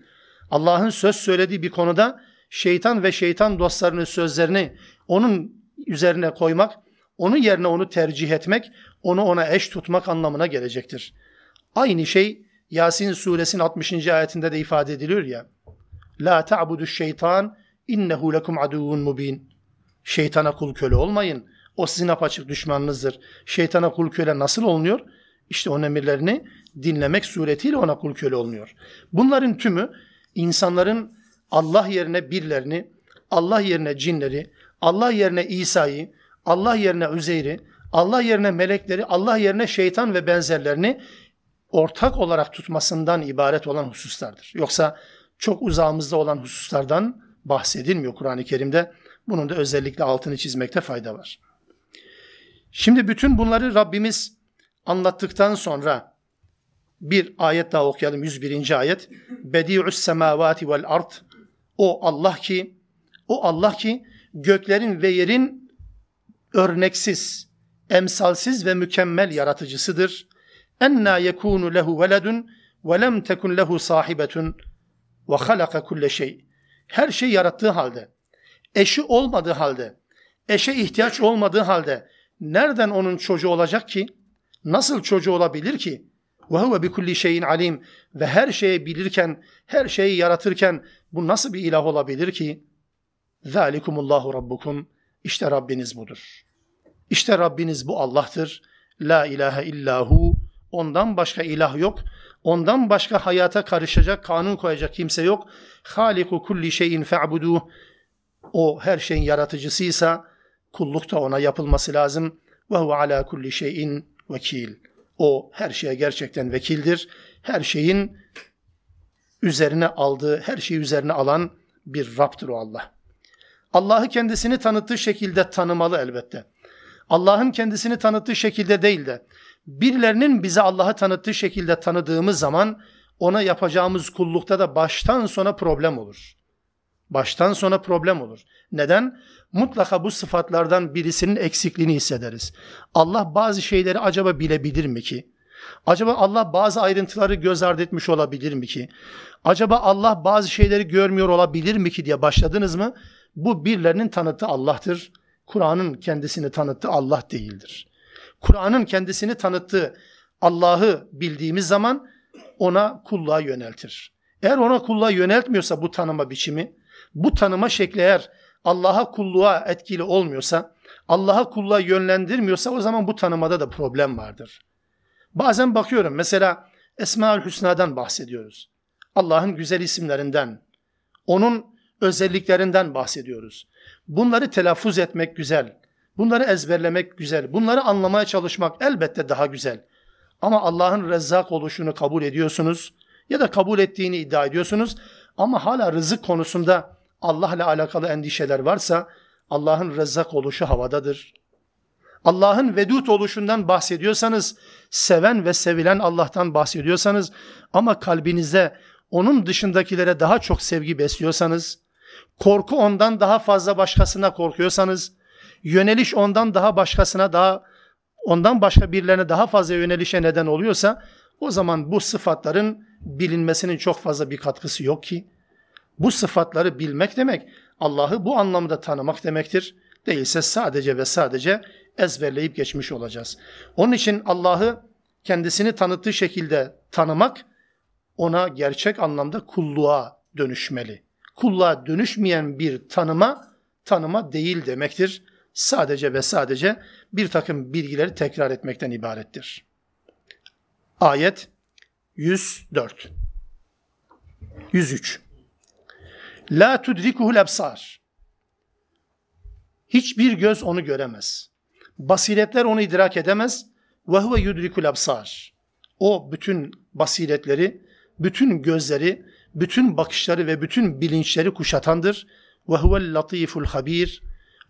Allah'ın söz söylediği bir konuda şeytan ve şeytan dostlarının sözlerini onun üzerine koymak, onun yerine onu tercih etmek, onu ona eş tutmak anlamına gelecektir. Aynı şey Yasin suresinin 60. ayetinde de ifade ediliyor ya. La ta'budu şeytan innehu lekum aduvun mubin. Şeytana kul köle olmayın. O sizin apaçık düşmanınızdır. Şeytana kul köle nasıl olunuyor? İşte onun emirlerini dinlemek suretiyle ona kul köle olunuyor. Bunların tümü insanların Allah yerine birlerini, Allah yerine cinleri, Allah yerine İsa'yı, Allah yerine Üzeyr'i, Allah yerine melekleri, Allah yerine şeytan ve benzerlerini ortak olarak tutmasından ibaret olan hususlardır. Yoksa çok uzağımızda olan hususlardan bahsedilmiyor Kur'an-ı Kerim'de. Bunun da özellikle altını çizmekte fayda var. Şimdi bütün bunları Rabbimiz anlattıktan sonra bir ayet daha okuyalım 101. ayet. Bedi'us semavati vel ard. O Allah ki o Allah ki göklerin ve yerin örneksiz, emsalsiz ve mükemmel yaratıcısıdır. Enna yekunu lehu veledun ve lem tekun lehu sahibetun ve halaka kulle şey. Her şey yarattığı halde, eşi olmadığı halde, eşe ihtiyaç olmadığı halde nereden onun çocuğu olacak ki? Nasıl çocuğu olabilir ki? Ve huve bi kulli şeyin alim ve her şeyi bilirken, her şeyi yaratırken bu nasıl bir ilah olabilir ki? Zalikumullahu rabbukum. İşte Rabbiniz budur. İşte Rabbiniz bu Allah'tır. La ilahe illahu. Ondan başka ilah yok. Ondan başka hayata karışacak, kanun koyacak kimse yok. Haliku kulli şeyin fe'budu. O her şeyin yaratıcısıysa kulluk da ona yapılması lazım. Ve huve ala kulli şeyin vekil. O her şeye gerçekten vekildir. Her şeyin üzerine aldığı, her şeyi üzerine alan bir Rab'dır o Allah. Allah'ı kendisini tanıttığı şekilde tanımalı elbette. Allah'ın kendisini tanıttığı şekilde değil de birilerinin bize Allah'ı tanıttığı şekilde tanıdığımız zaman ona yapacağımız kullukta da baştan sona problem olur. Baştan sona problem olur. Neden? Mutlaka bu sıfatlardan birisinin eksikliğini hissederiz. Allah bazı şeyleri acaba bilebilir mi ki? Acaba Allah bazı ayrıntıları göz ardı etmiş olabilir mi ki? Acaba Allah bazı şeyleri görmüyor olabilir mi ki diye başladınız mı? Bu birilerinin tanıtı Allah'tır. Kur'an'ın kendisini tanıttığı Allah değildir. Kur'an'ın kendisini tanıttığı Allah'ı bildiğimiz zaman ona kulluğa yöneltir. Eğer ona kulluğa yöneltmiyorsa bu tanıma biçimi, bu tanıma şekli eğer Allah'a kulluğa etkili olmuyorsa, Allah'a kulluğa yönlendirmiyorsa o zaman bu tanımada da problem vardır. Bazen bakıyorum mesela Esmaül Hüsna'dan bahsediyoruz. Allah'ın güzel isimlerinden, onun özelliklerinden bahsediyoruz. Bunları telaffuz etmek güzel. Bunları ezberlemek güzel. Bunları anlamaya çalışmak elbette daha güzel. Ama Allah'ın rezzak oluşunu kabul ediyorsunuz ya da kabul ettiğini iddia ediyorsunuz ama hala rızık konusunda Allah ile alakalı endişeler varsa Allah'ın rezzak oluşu havadadır. Allah'ın vedut oluşundan bahsediyorsanız, seven ve sevilen Allah'tan bahsediyorsanız ama kalbinizde onun dışındakilere daha çok sevgi besliyorsanız, korku ondan daha fazla başkasına korkuyorsanız, yöneliş ondan daha başkasına daha ondan başka birilerine daha fazla yönelişe neden oluyorsa o zaman bu sıfatların bilinmesinin çok fazla bir katkısı yok ki. Bu sıfatları bilmek demek Allah'ı bu anlamda tanımak demektir. Değilse sadece ve sadece ezberleyip geçmiş olacağız. Onun için Allah'ı kendisini tanıttığı şekilde tanımak ona gerçek anlamda kulluğa dönüşmeli. Kulluğa dönüşmeyen bir tanıma tanıma değil demektir. Sadece ve sadece bir takım bilgileri tekrar etmekten ibarettir. Ayet 104 103 La tudrikuhul ebsar Hiçbir göz onu göremez. Basiretler onu idrak edemez. Ve huve yudrikul absar. O bütün basiretleri, bütün gözleri, bütün bakışları ve bütün bilinçleri kuşatandır. Ve huvel latiful habir.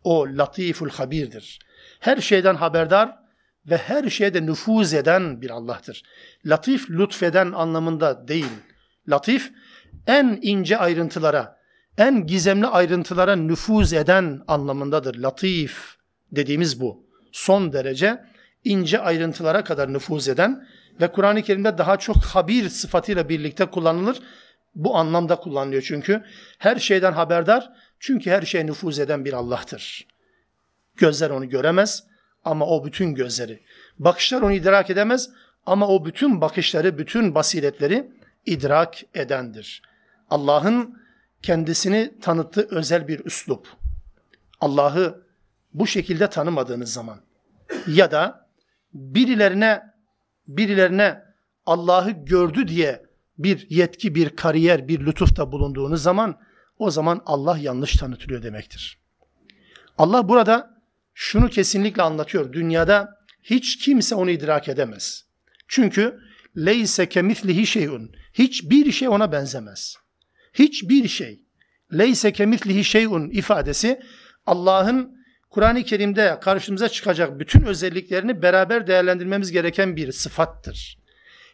O latiful habirdir. Her şeyden haberdar ve her şeyde nüfuz eden bir Allah'tır. Latif lütfeden anlamında değil. Latif en ince ayrıntılara, en gizemli ayrıntılara nüfuz eden anlamındadır. Latif dediğimiz bu. Son derece ince ayrıntılara kadar nüfuz eden ve Kur'an-ı Kerim'de daha çok habir sıfatıyla birlikte kullanılır. Bu anlamda kullanılıyor çünkü. Her şeyden haberdar çünkü her şeye nüfuz eden bir Allah'tır. Gözler onu göremez ama o bütün gözleri. Bakışlar onu idrak edemez ama o bütün bakışları, bütün basiretleri idrak edendir. Allah'ın kendisini tanıttığı özel bir üslup. Allah'ı bu şekilde tanımadığınız zaman ya da birilerine birilerine Allah'ı gördü diye bir yetki, bir kariyer, bir lütufta bulunduğunuz zaman o zaman Allah yanlış tanıtılıyor demektir. Allah burada şunu kesinlikle anlatıyor. Dünyada hiç kimse onu idrak edemez. Çünkü leyse kemislihi şeyun. Hiçbir şey ona benzemez. Hiçbir şey. Leyse kemislihi şeyun ifadesi Allah'ın Kur'an-ı Kerim'de karşımıza çıkacak bütün özelliklerini beraber değerlendirmemiz gereken bir sıfattır.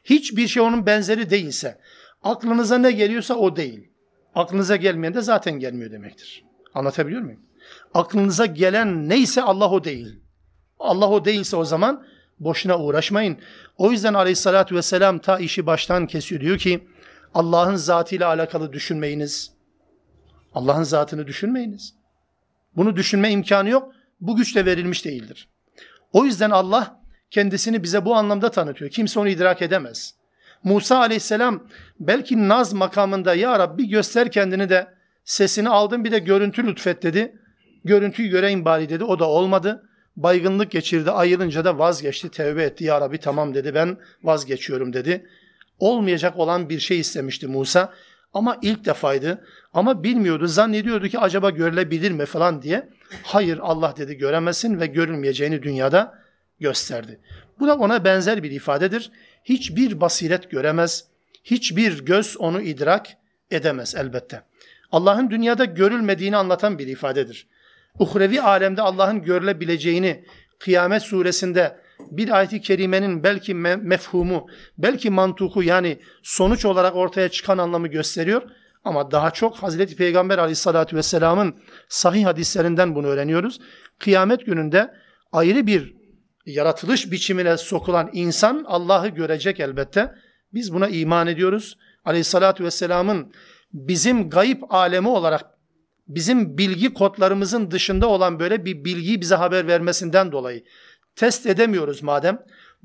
Hiçbir şey onun benzeri değilse, aklınıza ne geliyorsa o değil. Aklınıza gelmeyen de zaten gelmiyor demektir. Anlatabiliyor muyum? Aklınıza gelen neyse Allah o değil. Allah o değilse o zaman boşuna uğraşmayın. O yüzden aleyhissalatü vesselam ta işi baştan kesiyor. Diyor ki Allah'ın zatıyla alakalı düşünmeyiniz. Allah'ın zatını düşünmeyiniz. Bunu düşünme imkanı yok. Bu güç de verilmiş değildir. O yüzden Allah kendisini bize bu anlamda tanıtıyor. Kimse onu idrak edemez. Musa aleyhisselam belki naz makamında ya Rabbi göster kendini de sesini aldım bir de görüntü lütfet dedi. Görüntüyü göreyim bari dedi. O da olmadı. Baygınlık geçirdi. Ayılınca da vazgeçti. Tevbe etti. Ya Rabbi tamam dedi. Ben vazgeçiyorum dedi. Olmayacak olan bir şey istemişti Musa. Ama ilk defaydı. Ama bilmiyordu. Zannediyordu ki acaba görülebilir mi falan diye. Hayır Allah dedi göremezsin ve görülmeyeceğini dünyada gösterdi. Bu da ona benzer bir ifadedir. Hiçbir basiret göremez. Hiçbir göz onu idrak edemez elbette. Allah'ın dünyada görülmediğini anlatan bir ifadedir. Uhrevi alemde Allah'ın görülebileceğini Kıyamet suresinde bir ayet-i kerimenin belki mefhumu, belki mantuku yani sonuç olarak ortaya çıkan anlamı gösteriyor. Ama daha çok Hazreti Peygamber aleyhissalatü vesselamın sahih hadislerinden bunu öğreniyoruz. Kıyamet gününde ayrı bir yaratılış biçimine sokulan insan Allah'ı görecek elbette. Biz buna iman ediyoruz. Aleyhissalatü vesselamın bizim gayip alemi olarak bizim bilgi kodlarımızın dışında olan böyle bir bilgiyi bize haber vermesinden dolayı test edemiyoruz madem.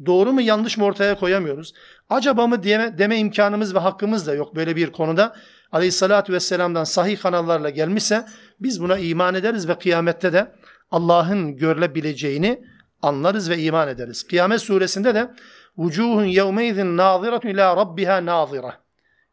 Doğru mu yanlış mı ortaya koyamıyoruz. Acaba mı deme, deme imkanımız ve hakkımız da yok böyle bir konuda. Aleyhissalatü vesselam'dan sahih kanallarla gelmişse biz buna iman ederiz ve kıyamette de Allah'ın görülebileceğini anlarız ve iman ederiz. Kıyamet suresinde de vucuhun yevmeydin naziratun ila rabbiha nazira.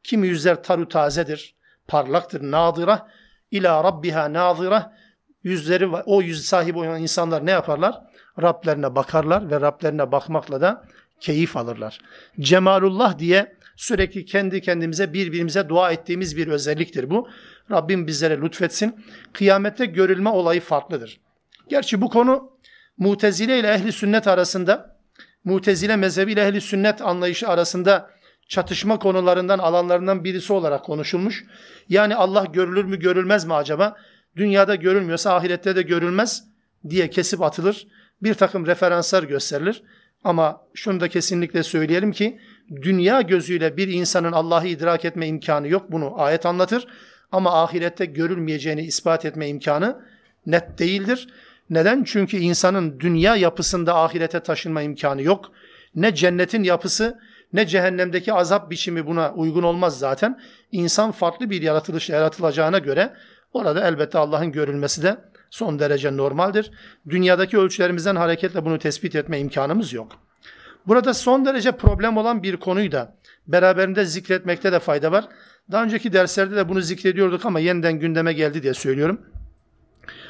Kimi yüzler taru tazedir, parlaktır, nadira ila rabbiha nazira. Yüzleri o yüz sahibi olan insanlar ne yaparlar? Rablerine bakarlar ve Rablerine bakmakla da keyif alırlar. Cemalullah diye sürekli kendi kendimize birbirimize dua ettiğimiz bir özelliktir bu. Rabbim bizlere lütfetsin. Kıyamette görülme olayı farklıdır. Gerçi bu konu Mutezile ile ehli sünnet arasında, Mutezile mezhebi ile ehli sünnet anlayışı arasında çatışma konularından, alanlarından birisi olarak konuşulmuş. Yani Allah görülür mü, görülmez mi acaba? Dünyada görülmüyorsa ahirette de görülmez diye kesip atılır bir takım referanslar gösterilir. Ama şunu da kesinlikle söyleyelim ki dünya gözüyle bir insanın Allah'ı idrak etme imkanı yok. Bunu ayet anlatır. Ama ahirette görülmeyeceğini ispat etme imkanı net değildir. Neden? Çünkü insanın dünya yapısında ahirete taşınma imkanı yok. Ne cennetin yapısı ne cehennemdeki azap biçimi buna uygun olmaz zaten. İnsan farklı bir yaratılış yaratılacağına göre orada elbette Allah'ın görülmesi de son derece normaldir. Dünyadaki ölçülerimizden hareketle bunu tespit etme imkanımız yok. Burada son derece problem olan bir konuyu da beraberinde zikretmekte de fayda var. Daha önceki derslerde de bunu zikrediyorduk ama yeniden gündeme geldi diye söylüyorum.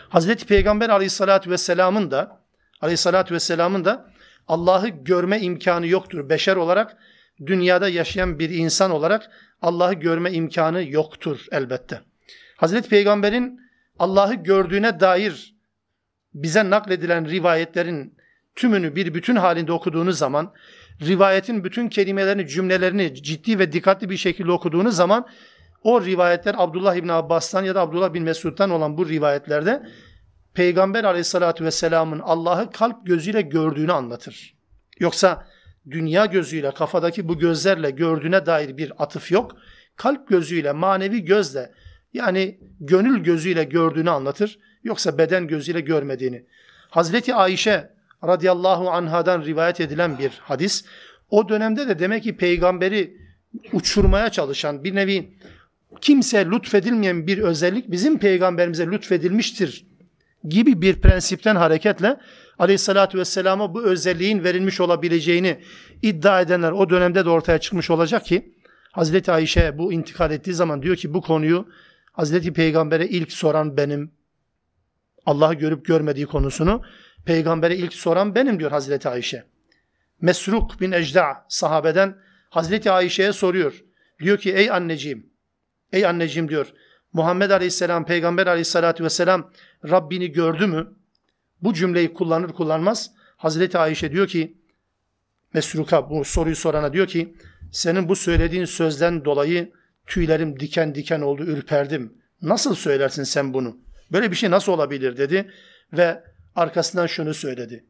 Hazreti Peygamber Aleyhisselatü vesselamın da Aleyhisselatü vesselamın da Allah'ı görme imkanı yoktur. Beşer olarak dünyada yaşayan bir insan olarak Allah'ı görme imkanı yoktur elbette. Hazreti Peygamber'in Allah'ı gördüğüne dair bize nakledilen rivayetlerin tümünü bir bütün halinde okuduğunuz zaman, rivayetin bütün kelimelerini, cümlelerini ciddi ve dikkatli bir şekilde okuduğunuz zaman o rivayetler Abdullah İbni Abbas'tan ya da Abdullah bin Mesud'dan olan bu rivayetlerde Peygamber aleyhissalatü vesselamın Allah'ı kalp gözüyle gördüğünü anlatır. Yoksa dünya gözüyle, kafadaki bu gözlerle gördüğüne dair bir atıf yok. Kalp gözüyle, manevi gözle yani gönül gözüyle gördüğünü anlatır. Yoksa beden gözüyle görmediğini. Hazreti Ayşe radıyallahu anhadan rivayet edilen bir hadis. O dönemde de demek ki peygamberi uçurmaya çalışan bir nevi kimse lütfedilmeyen bir özellik bizim peygamberimize lütfedilmiştir gibi bir prensipten hareketle aleyhissalatü vesselama bu özelliğin verilmiş olabileceğini iddia edenler o dönemde de ortaya çıkmış olacak ki Hazreti Ayşe bu intikal ettiği zaman diyor ki bu konuyu Hazreti Peygamber'e ilk soran benim. Allah'ı görüp görmediği konusunu peygambere ilk soran benim diyor Hazreti Ayşe. Mesruk bin Ecda sahabeden Hazreti Ayşe'ye soruyor. Diyor ki ey anneciğim, ey anneciğim diyor. Muhammed Aleyhisselam, Peygamber Aleyhisselatü Vesselam Rabbini gördü mü? Bu cümleyi kullanır kullanmaz Hazreti Ayşe diyor ki Mesruka bu soruyu sorana diyor ki senin bu söylediğin sözden dolayı tüylerim diken diken oldu ürperdim. Nasıl söylersin sen bunu? Böyle bir şey nasıl olabilir dedi ve arkasından şunu söyledi.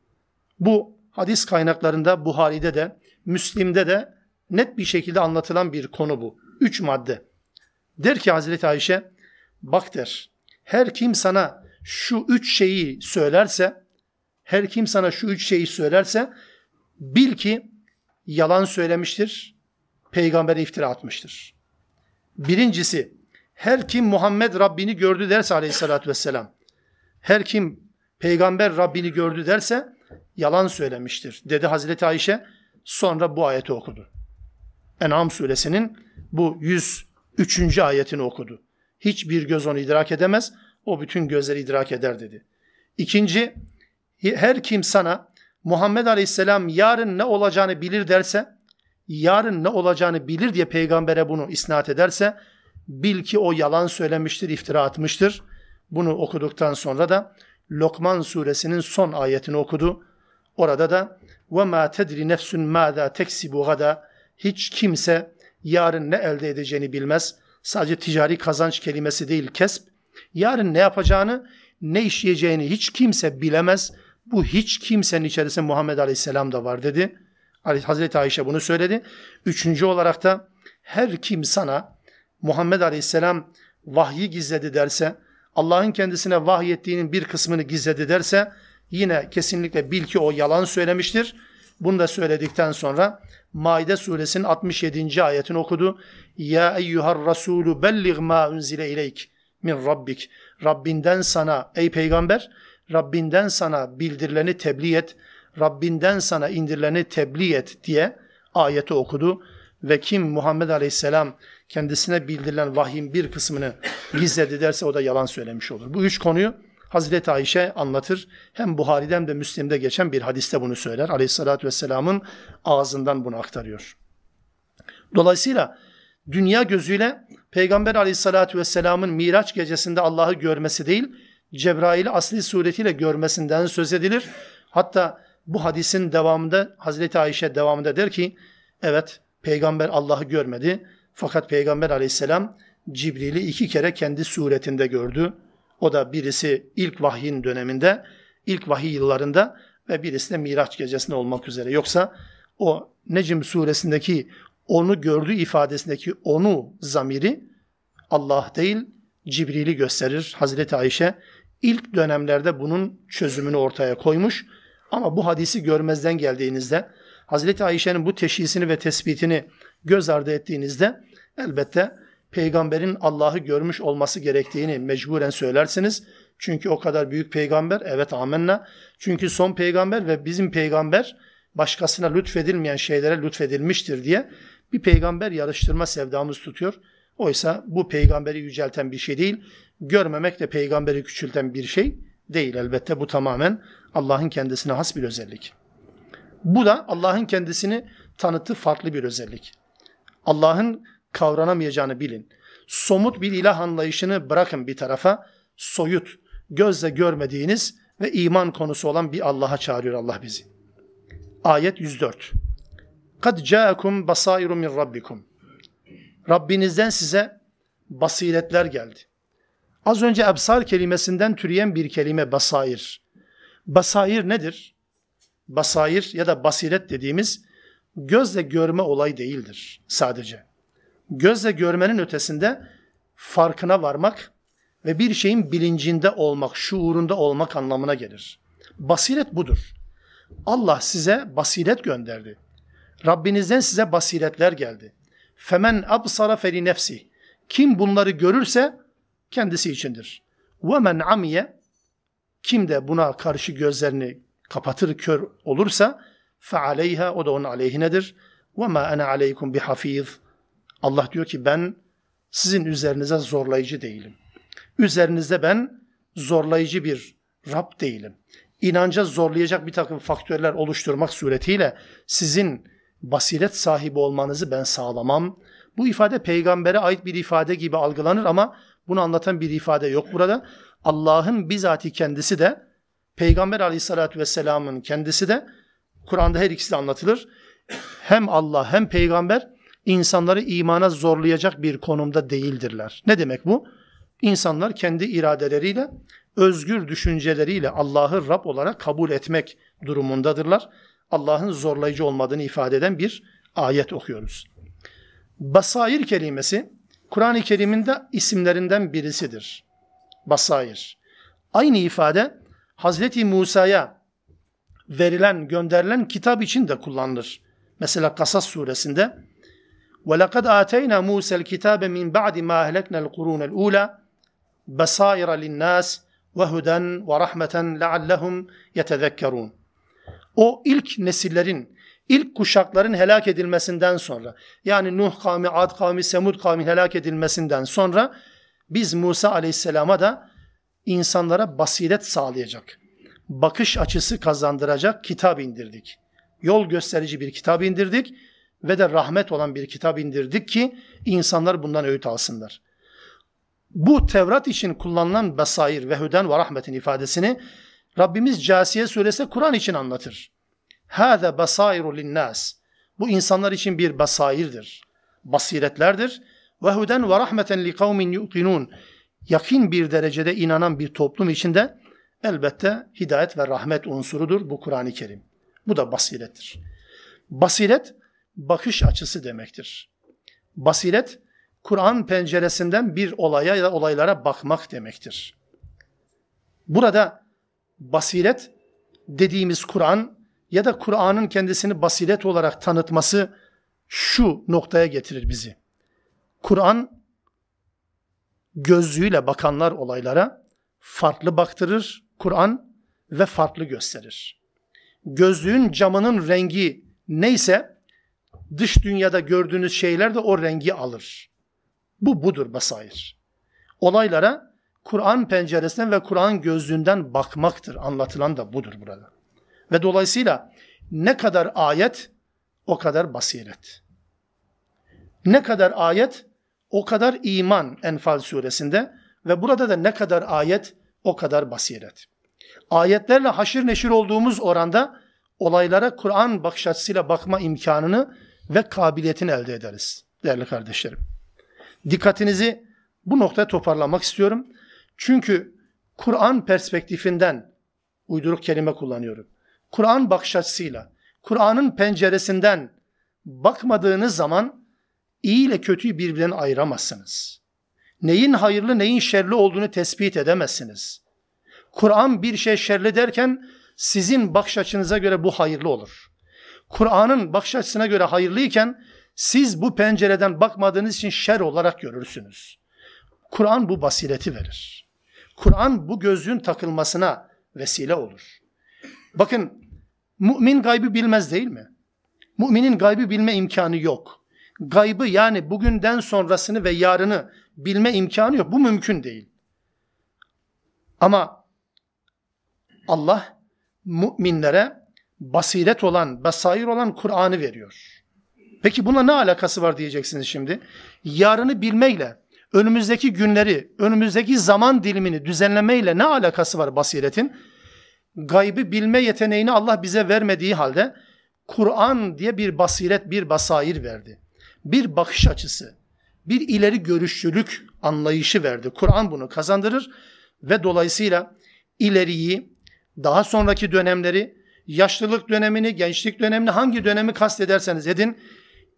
Bu hadis kaynaklarında Buhari'de de Müslim'de de net bir şekilde anlatılan bir konu bu. Üç madde. Der ki Hazreti Ayşe bak der her kim sana şu üç şeyi söylerse her kim sana şu üç şeyi söylerse bil ki yalan söylemiştir, peygambere iftira atmıştır. Birincisi her kim Muhammed Rabbini gördü derse aleyhissalatü vesselam her kim peygamber Rabbini gördü derse yalan söylemiştir dedi Hazreti Ayşe. Sonra bu ayeti okudu. En'am suresinin bu 103. ayetini okudu. Hiçbir göz onu idrak edemez, o bütün gözleri idrak eder dedi. İkinci, her kim sana Muhammed Aleyhisselam yarın ne olacağını bilir derse, yarın ne olacağını bilir diye peygambere bunu isnat ederse, bil ki o yalan söylemiştir, iftira atmıştır. Bunu okuduktan sonra da Lokman suresinin son ayetini okudu. Orada da ve ma tedri nefsun mâzâ teksibu gada hiç kimse yarın ne elde edeceğini bilmez. Sadece ticari kazanç kelimesi değil kesp. Yarın ne yapacağını, ne işleyeceğini hiç kimse bilemez. Bu hiç kimsenin içerisinde Muhammed Aleyhisselam da var dedi. Hazreti Ayşe bunu söyledi. Üçüncü olarak da her kim sana Muhammed Aleyhisselam vahyi gizledi derse, Allah'ın kendisine vahyettiğinin bir kısmını gizledi derse yine kesinlikle bil ki o yalan söylemiştir. Bunu da söyledikten sonra Maide suresinin 67. ayetini okudu. Ya eyyuhar rasulü bellig ma unzile ileyk min rabbik. Rabbinden sana ey peygamber Rabbinden sana bildirileni tebliğ et. Rabbinden sana indirileni tebliğ et diye ayeti okudu. Ve kim Muhammed Aleyhisselam kendisine bildirilen vahyin bir kısmını gizledi derse o da yalan söylemiş olur. Bu üç konuyu Hazreti Ayşe anlatır. Hem Buhari'den hem de Müslim'de geçen bir hadiste bunu söyler. Aleyhissalatü vesselamın ağzından bunu aktarıyor. Dolayısıyla dünya gözüyle Peygamber aleyhissalatü vesselamın Miraç gecesinde Allah'ı görmesi değil, Cebrail'i asli suretiyle görmesinden söz edilir. Hatta bu hadisin devamında Hazreti Ayşe devamında der ki, evet peygamber Allah'ı görmedi fakat peygamber aleyhisselam Cibril'i iki kere kendi suretinde gördü. O da birisi ilk vahyin döneminde, ilk vahiy yıllarında ve birisi de Miraç gecesinde olmak üzere. Yoksa o Necm suresindeki onu gördüğü ifadesindeki onu zamiri Allah değil Cibril'i gösterir. Hazreti Ayşe ilk dönemlerde bunun çözümünü ortaya koymuş. Ama bu hadisi görmezden geldiğinizde Hazreti Ayşe'nin bu teşhisini ve tespitini göz ardı ettiğinizde elbette peygamberin Allah'ı görmüş olması gerektiğini mecburen söylersiniz. Çünkü o kadar büyük peygamber, evet amenna. Çünkü son peygamber ve bizim peygamber başkasına lütfedilmeyen şeylere lütfedilmiştir diye bir peygamber yarıştırma sevdamız tutuyor. Oysa bu peygamberi yücelten bir şey değil. Görmemek de peygamberi küçülten bir şey değil elbette. Bu tamamen Allah'ın kendisine has bir özellik. Bu da Allah'ın kendisini tanıttığı farklı bir özellik. Allah'ın kavranamayacağını bilin. Somut bir ilah anlayışını bırakın bir tarafa. Soyut, gözle görmediğiniz ve iman konusu olan bir Allah'a çağırıyor Allah bizi. Ayet 104. Kad ca'akum basairu min rabbikum. Rabbinizden size basiretler geldi. Az önce ebsar kelimesinden türeyen bir kelime basair. Basair nedir? Basair ya da basiret dediğimiz gözle görme olay değildir sadece. Gözle görmenin ötesinde farkına varmak ve bir şeyin bilincinde olmak, şuurunda olmak anlamına gelir. Basiret budur. Allah size basiret gönderdi. Rabbinizden size basiretler geldi. Femen absara feli nefsi. Kim bunları görürse kendisi içindir. Men amiye kim de buna karşı gözlerini kapatır kör olursa aleyha o da onun aleyhinedir. Ana aleykum bi hafiz. Allah diyor ki ben sizin üzerinize zorlayıcı değilim. Üzerinizde ben zorlayıcı bir Rab değilim. İnanca zorlayacak bir takım faktörler oluşturmak suretiyle sizin basiret sahibi olmanızı ben sağlamam. Bu ifade peygambere ait bir ifade gibi algılanır ama bunu anlatan bir ifade yok burada. Allah'ın bizatihi kendisi de Peygamber aleyhissalatü vesselamın kendisi de Kur'an'da her ikisi de anlatılır. Hem Allah hem peygamber insanları imana zorlayacak bir konumda değildirler. Ne demek bu? İnsanlar kendi iradeleriyle, özgür düşünceleriyle Allah'ı Rab olarak kabul etmek durumundadırlar. Allah'ın zorlayıcı olmadığını ifade eden bir ayet okuyoruz. Basair kelimesi Kur'an-ı Kerim'in de isimlerinden birisidir. Basair. Aynı ifade Hazreti Musa'ya verilen, gönderilen kitap için de kullanılır. Mesela Kasas suresinde وَلَقَدْ آتَيْنَا مُوسَى الْكِتَابَ مِنْ بَعْدِ مَا أَهْلَكْنَا الْقُرُونَ الْأُولَى بَصَائِرَ لِلنَّاسِ وَهُدًى وَرَحْمَةً لَعَلَّهُمْ يَتَذَكَّرُونَ O ilk nesillerin, ilk kuşakların helak edilmesinden sonra, yani Nuh kavmi, Ad kavmi, Semud kavmi helak edilmesinden sonra biz Musa aleyhisselama da insanlara basiret sağlayacak, bakış açısı kazandıracak kitap indirdik. Yol gösterici bir kitap indirdik ve de rahmet olan bir kitap indirdik ki insanlar bundan öğüt alsınlar. Bu Tevrat için kullanılan besair ve hüden ve rahmetin ifadesini Rabbimiz Casiye suresi Kur'an için anlatır. Hâze basairu linnas. Bu insanlar için bir basairdir. Basiretlerdir. Ve huden ve rahmeten li kavmin yuqinun. Yakin bir derecede inanan bir toplum içinde elbette hidayet ve rahmet unsurudur bu Kur'an-ı Kerim. Bu da basirettir. Basiret bakış açısı demektir. Basiret Kur'an penceresinden bir olaya ya da olaylara bakmak demektir. Burada basiret dediğimiz Kur'an ya da Kur'an'ın kendisini basiret olarak tanıtması şu noktaya getirir bizi. Kur'an gözlüğüyle bakanlar olaylara farklı baktırır Kur'an ve farklı gösterir. Gözlüğün camının rengi neyse dış dünyada gördüğünüz şeyler de o rengi alır. Bu budur basair. Olaylara Kur'an penceresinden ve Kur'an gözlüğünden bakmaktır. Anlatılan da budur burada. Ve dolayısıyla ne kadar ayet o kadar basiret. Ne kadar ayet o kadar iman Enfal suresinde ve burada da ne kadar ayet o kadar basiret. Ayetlerle haşır neşir olduğumuz oranda olaylara Kur'an bakış açısıyla bakma imkanını ve kabiliyetini elde ederiz değerli kardeşlerim. Dikkatinizi bu noktaya toparlamak istiyorum. Çünkü Kur'an perspektifinden uyduruk kelime kullanıyorum. Kur'an bakış açısıyla, Kur'an'ın penceresinden bakmadığınız zaman iyi ile kötüyü birbirinden ayıramazsınız. Neyin hayırlı neyin şerli olduğunu tespit edemezsiniz. Kur'an bir şey şerli derken sizin bakış açınıza göre bu hayırlı olur. Kur'an'ın bakış açısına göre hayırlıyken siz bu pencereden bakmadığınız için şer olarak görürsünüz. Kur'an bu basireti verir. Kur'an bu gözlüğün takılmasına vesile olur. Bakın mümin gaybı bilmez değil mi? Müminin gaybı bilme imkanı yok. Gaybı yani bugünden sonrasını ve yarını bilme imkanı yok. Bu mümkün değil. Ama Allah müminlere basiret olan, basair olan Kur'an'ı veriyor. Peki buna ne alakası var diyeceksiniz şimdi. Yarını bilmeyle, önümüzdeki günleri, önümüzdeki zaman dilimini düzenlemeyle ne alakası var basiretin? Gaybı bilme yeteneğini Allah bize vermediği halde Kur'an diye bir basiret, bir basair verdi. Bir bakış açısı, bir ileri görüşçülük anlayışı verdi. Kur'an bunu kazandırır ve dolayısıyla ileriyi, daha sonraki dönemleri, yaşlılık dönemini, gençlik dönemini hangi dönemi kastederseniz edin,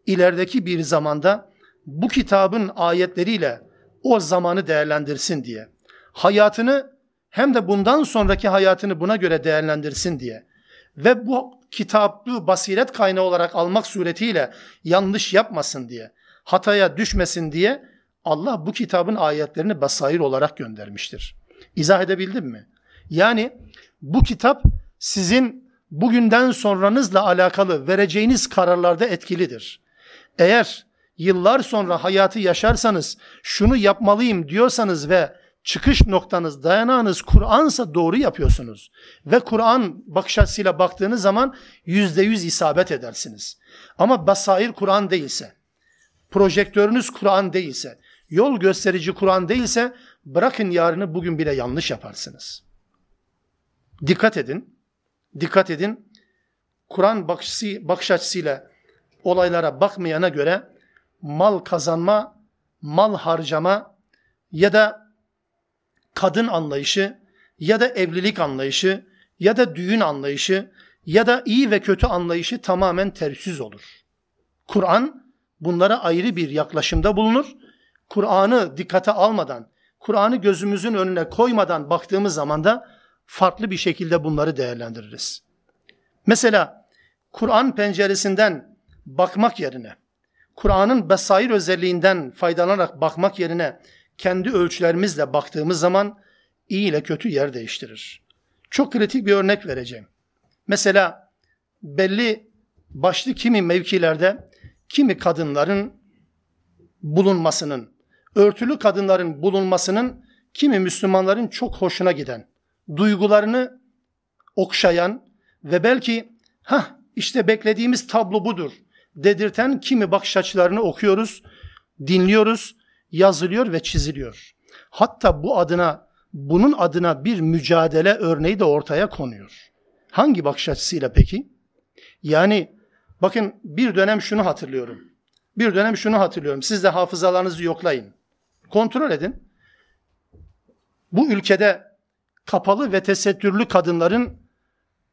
ilerideki bir zamanda bu kitabın ayetleriyle o zamanı değerlendirsin diye. Hayatını hem de bundan sonraki hayatını buna göre değerlendirsin diye. Ve bu kitabı basiret kaynağı olarak almak suretiyle yanlış yapmasın diye, hataya düşmesin diye Allah bu kitabın ayetlerini basair olarak göndermiştir. İzah edebildim mi? Yani bu kitap sizin bugünden sonranızla alakalı vereceğiniz kararlarda etkilidir. Eğer yıllar sonra hayatı yaşarsanız şunu yapmalıyım diyorsanız ve çıkış noktanız, dayanağınız Kur'ansa doğru yapıyorsunuz. Ve Kur'an bakış açısıyla baktığınız zaman yüzde yüz isabet edersiniz. Ama basair Kur'an değilse, projektörünüz Kur'an değilse, yol gösterici Kur'an değilse bırakın yarını bugün bile yanlış yaparsınız. Dikkat edin, dikkat edin. Kur'an bakış açısıyla olaylara bakmayana göre mal kazanma, mal harcama ya da kadın anlayışı ya da evlilik anlayışı ya da düğün anlayışı ya da iyi ve kötü anlayışı tamamen tersiz olur. Kur'an bunlara ayrı bir yaklaşımda bulunur. Kur'an'ı dikkate almadan, Kur'an'ı gözümüzün önüne koymadan baktığımız zaman da farklı bir şekilde bunları değerlendiririz. Mesela Kur'an penceresinden bakmak yerine, Kur'an'ın besair özelliğinden faydalanarak bakmak yerine kendi ölçülerimizle baktığımız zaman iyi ile kötü yer değiştirir. Çok kritik bir örnek vereceğim. Mesela belli başlı kimi mevkilerde kimi kadınların bulunmasının, örtülü kadınların bulunmasının kimi Müslümanların çok hoşuna giden, duygularını okşayan ve belki ha işte beklediğimiz tablo budur dedirten kimi bakış açılarını okuyoruz, dinliyoruz yazılıyor ve çiziliyor. Hatta bu adına bunun adına bir mücadele örneği de ortaya konuyor. Hangi bakış açısıyla peki? Yani bakın bir dönem şunu hatırlıyorum. Bir dönem şunu hatırlıyorum. Siz de hafızalarınızı yoklayın. Kontrol edin. Bu ülkede kapalı ve tesettürlü kadınların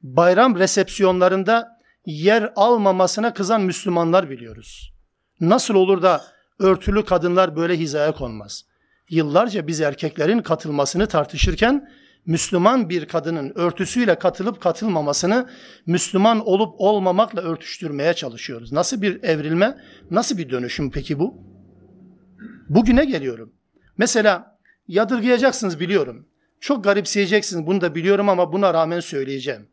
bayram resepsiyonlarında yer almamasına kızan Müslümanlar biliyoruz. Nasıl olur da örtülü kadınlar böyle hizaya konmaz. Yıllarca biz erkeklerin katılmasını tartışırken Müslüman bir kadının örtüsüyle katılıp katılmamasını Müslüman olup olmamakla örtüştürmeye çalışıyoruz. Nasıl bir evrilme, nasıl bir dönüşüm peki bu? Bugüne geliyorum. Mesela yadırgayacaksınız biliyorum. Çok garipseyeceksiniz bunu da biliyorum ama buna rağmen söyleyeceğim.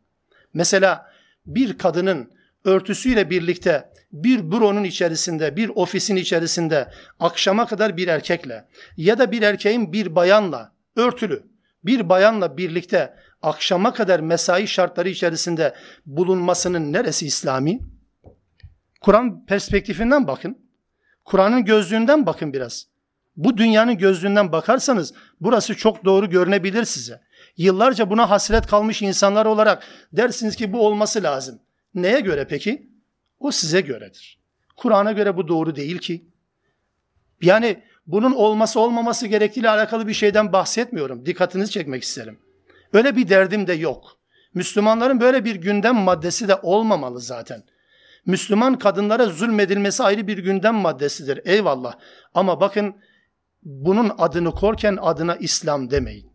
Mesela bir kadının örtüsüyle birlikte bir büronun içerisinde, bir ofisin içerisinde akşama kadar bir erkekle ya da bir erkeğin bir bayanla örtülü bir bayanla birlikte akşama kadar mesai şartları içerisinde bulunmasının neresi İslami? Kur'an perspektifinden bakın. Kur'an'ın gözlüğünden bakın biraz. Bu dünyanın gözlüğünden bakarsanız burası çok doğru görünebilir size. Yıllarca buna hasret kalmış insanlar olarak dersiniz ki bu olması lazım. Neye göre peki? O size göredir. Kur'an'a göre bu doğru değil ki. Yani bunun olması olmaması gerektiğiyle alakalı bir şeyden bahsetmiyorum. Dikkatinizi çekmek isterim. Öyle bir derdim de yok. Müslümanların böyle bir gündem maddesi de olmamalı zaten. Müslüman kadınlara zulmedilmesi ayrı bir gündem maddesidir. Eyvallah. Ama bakın bunun adını korken adına İslam demeyin.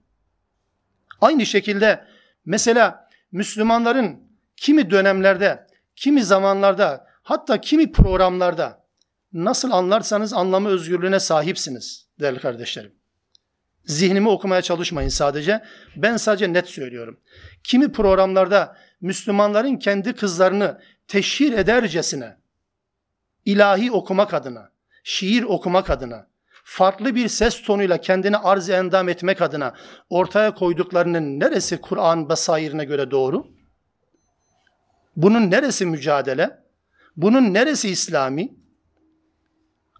Aynı şekilde mesela Müslümanların kimi dönemlerde, kimi zamanlarda, hatta kimi programlarda nasıl anlarsanız anlamı özgürlüğüne sahipsiniz değerli kardeşlerim. Zihnimi okumaya çalışmayın sadece. Ben sadece net söylüyorum. Kimi programlarda Müslümanların kendi kızlarını teşhir edercesine, ilahi okumak adına, şiir okumak adına, farklı bir ses tonuyla kendini arz endam etmek adına ortaya koyduklarının neresi Kur'an basairine göre doğru? Bunun neresi mücadele? Bunun neresi İslami?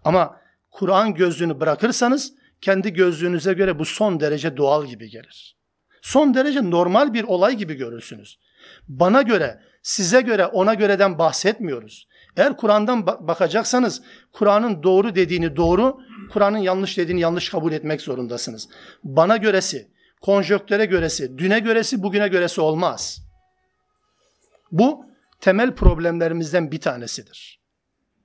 Ama Kur'an gözlüğünü bırakırsanız kendi gözlüğünüze göre bu son derece doğal gibi gelir. Son derece normal bir olay gibi görürsünüz. Bana göre, size göre, ona göreden bahsetmiyoruz. Eğer Kur'an'dan bakacaksanız Kur'an'ın doğru dediğini doğru, Kur'an'ın yanlış dediğini yanlış kabul etmek zorundasınız. Bana göresi, konjöktöre göresi, düne göresi, bugüne göresi olmaz. Bu temel problemlerimizden bir tanesidir.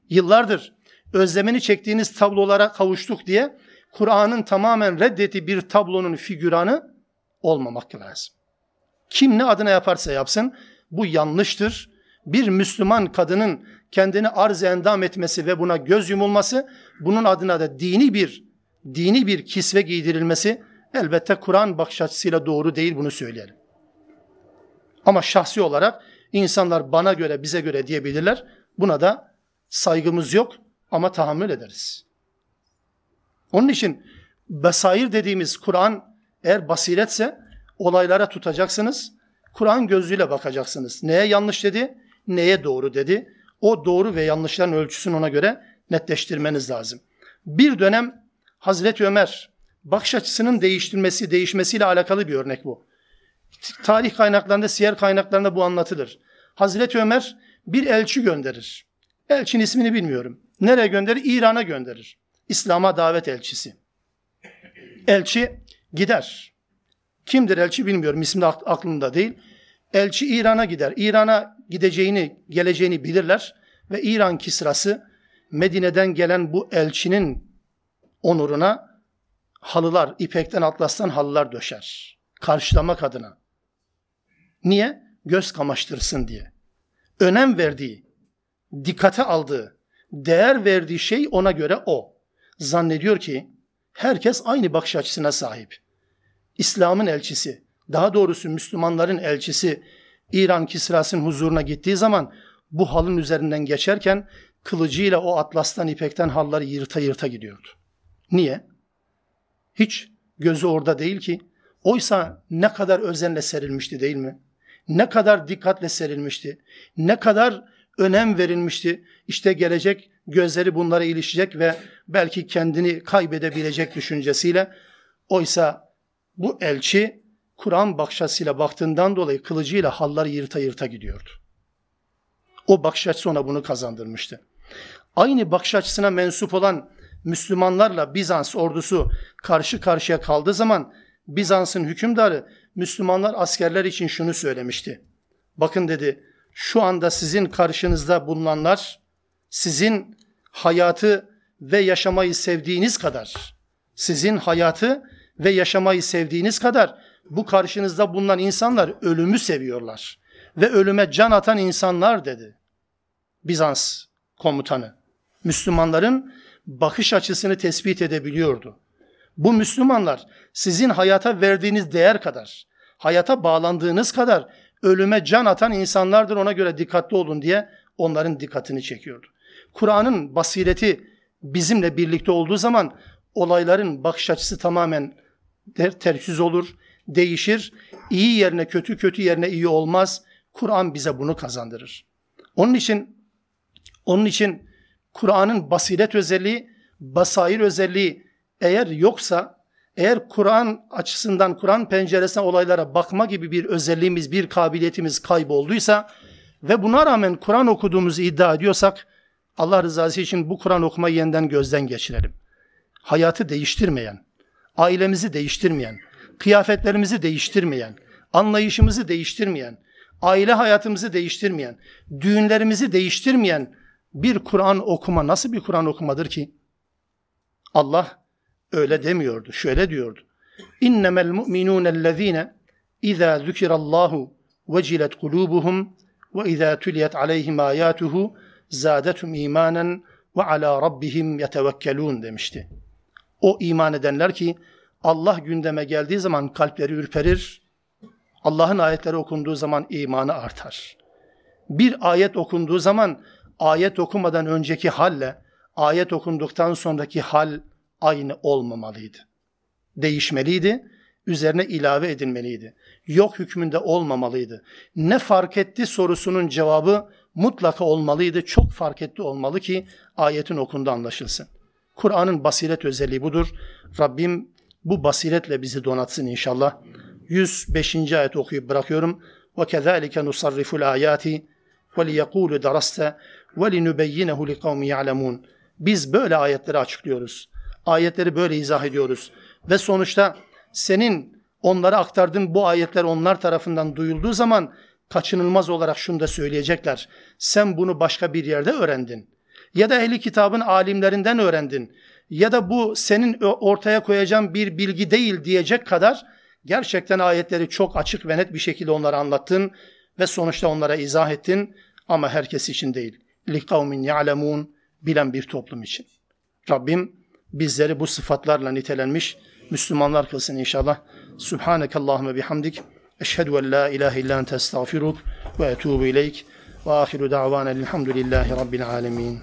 Yıllardır özlemini çektiğiniz tablolara kavuştuk diye Kur'an'ın tamamen reddettiği bir tablonun figüranı olmamak lazım. Kim ne adına yaparsa yapsın bu yanlıştır. Bir Müslüman kadının kendini arz endam etmesi ve buna göz yumulması, bunun adına da dini bir dini bir kisve giydirilmesi elbette Kur'an bakış açısıyla doğru değil bunu söyleyelim. Ama şahsi olarak insanlar bana göre, bize göre diyebilirler. Buna da saygımız yok ama tahammül ederiz. Onun için besair dediğimiz Kur'an eğer basiretse olaylara tutacaksınız. Kur'an gözüyle bakacaksınız. Neye yanlış dedi, neye doğru dedi. O doğru ve yanlışların ölçüsünü ona göre netleştirmeniz lazım. Bir dönem Hazreti Ömer bakış açısının değiştirmesi, değişmesiyle alakalı bir örnek bu. Tarih kaynaklarında, siyer kaynaklarında bu anlatılır. Hazreti Ömer bir elçi gönderir. Elçinin ismini bilmiyorum. Nereye gönderir? İran'a gönderir. İslam'a davet elçisi. Elçi gider. Kimdir elçi bilmiyorum. İsmi de aklımda değil. Elçi İran'a gider. İran'a gideceğini, geleceğini bilirler ve İran Kisrası Medine'den gelen bu elçinin onuruna halılar, ipekten atlastan halılar döşer. Karşılamak adına. Niye? Göz kamaştırsın diye. Önem verdiği, dikkate aldığı, değer verdiği şey ona göre o. Zannediyor ki herkes aynı bakış açısına sahip. İslam'ın elçisi, daha doğrusu Müslümanların elçisi İran Kisras'ın huzuruna gittiği zaman bu halın üzerinden geçerken kılıcıyla o atlastan ipekten halları yırta yırta gidiyordu. Niye? Hiç gözü orada değil ki. Oysa ne kadar özenle serilmişti değil mi? Ne kadar dikkatle serilmişti. Ne kadar önem verilmişti. İşte gelecek gözleri bunlara ilişecek ve belki kendini kaybedebilecek düşüncesiyle. Oysa bu elçi Kur'an bakşasıyla baktığından dolayı kılıcıyla halları yırta yırta gidiyordu. O bakış açısı ona bunu kazandırmıştı. Aynı bakış açısına mensup olan Müslümanlarla Bizans ordusu karşı karşıya kaldığı zaman Bizans'ın hükümdarı Müslümanlar askerler için şunu söylemişti. Bakın dedi şu anda sizin karşınızda bulunanlar sizin hayatı ve yaşamayı sevdiğiniz kadar sizin hayatı ve yaşamayı sevdiğiniz kadar bu karşınızda bulunan insanlar ölümü seviyorlar ve ölüme can atan insanlar dedi. Bizans komutanı Müslümanların bakış açısını tespit edebiliyordu. Bu Müslümanlar sizin hayata verdiğiniz değer kadar, hayata bağlandığınız kadar ölüme can atan insanlardır ona göre dikkatli olun diye onların dikkatini çekiyordu. Kur'an'ın basireti bizimle birlikte olduğu zaman olayların bakış açısı tamamen ter, tersiz olur, değişir. İyi yerine kötü, kötü yerine iyi olmaz. Kur'an bize bunu kazandırır. Onun için onun için Kur'an'ın basiret özelliği, basair özelliği eğer yoksa, eğer Kur'an açısından, Kur'an penceresine olaylara bakma gibi bir özelliğimiz, bir kabiliyetimiz kaybolduysa ve buna rağmen Kur'an okuduğumuzu iddia ediyorsak, Allah rızası için bu Kur'an okumayı yeniden gözden geçirelim. Hayatı değiştirmeyen, ailemizi değiştirmeyen, kıyafetlerimizi değiştirmeyen, anlayışımızı değiştirmeyen, aile hayatımızı değiştirmeyen, düğünlerimizi değiştirmeyen bir Kur'an okuma nasıl bir Kur'an okumadır ki? Allah öyle demiyordu, şöyle diyordu. İnnemel mu'minûnellezîne izâ zükirallahu vecilet kulubuhum ve izâ tüliyet aleyhim âyâtuhu zâdetum imanen ve alâ rabbihim yetevekkelûn demişti. O iman edenler ki Allah gündeme geldiği zaman kalpleri ürperir, Allah'ın ayetleri okunduğu zaman imanı artar. Bir ayet okunduğu zaman ayet okumadan önceki halle ayet okunduktan sonraki hal aynı olmamalıydı. Değişmeliydi, üzerine ilave edilmeliydi. Yok hükmünde olmamalıydı. Ne fark etti sorusunun cevabı mutlaka olmalıydı. Çok fark etti olmalı ki ayetin okundu anlaşılsın. Kur'an'ın basiret özelliği budur. Rabbim bu basiretle bizi donatsın inşallah. 105. ayet okuyup bırakıyorum. وَكَذَٰلِكَ نُصَرِّفُ الْآيَاتِ وَلِيَقُولُ دَرَسْتَ وَلِنُبَيِّنَهُ لِقَوْمِ يَعْلَمُونَ Biz böyle ayetleri açıklıyoruz. Ayetleri böyle izah ediyoruz. Ve sonuçta senin onlara aktardığın bu ayetler onlar tarafından duyulduğu zaman kaçınılmaz olarak şunu da söyleyecekler. Sen bunu başka bir yerde öğrendin. Ya da ehli kitabın alimlerinden öğrendin. Ya da bu senin ortaya koyacağın bir bilgi değil diyecek kadar gerçekten ayetleri çok açık ve net bir şekilde onlara anlattın ve sonuçta onlara izah ettin ama herkes için değil. Li kavmin ya'lemun bilen bir toplum için. Rabbim bizleri bu sıfatlarla nitelenmiş Müslümanlar kılsın inşallah. Subhaneke Allahümme bihamdik. Eşhedü en la ilahe illa ente estağfiruk ve etubu ileyk. Ve ahiru da'vana elhamdülillahi rabbil alemin.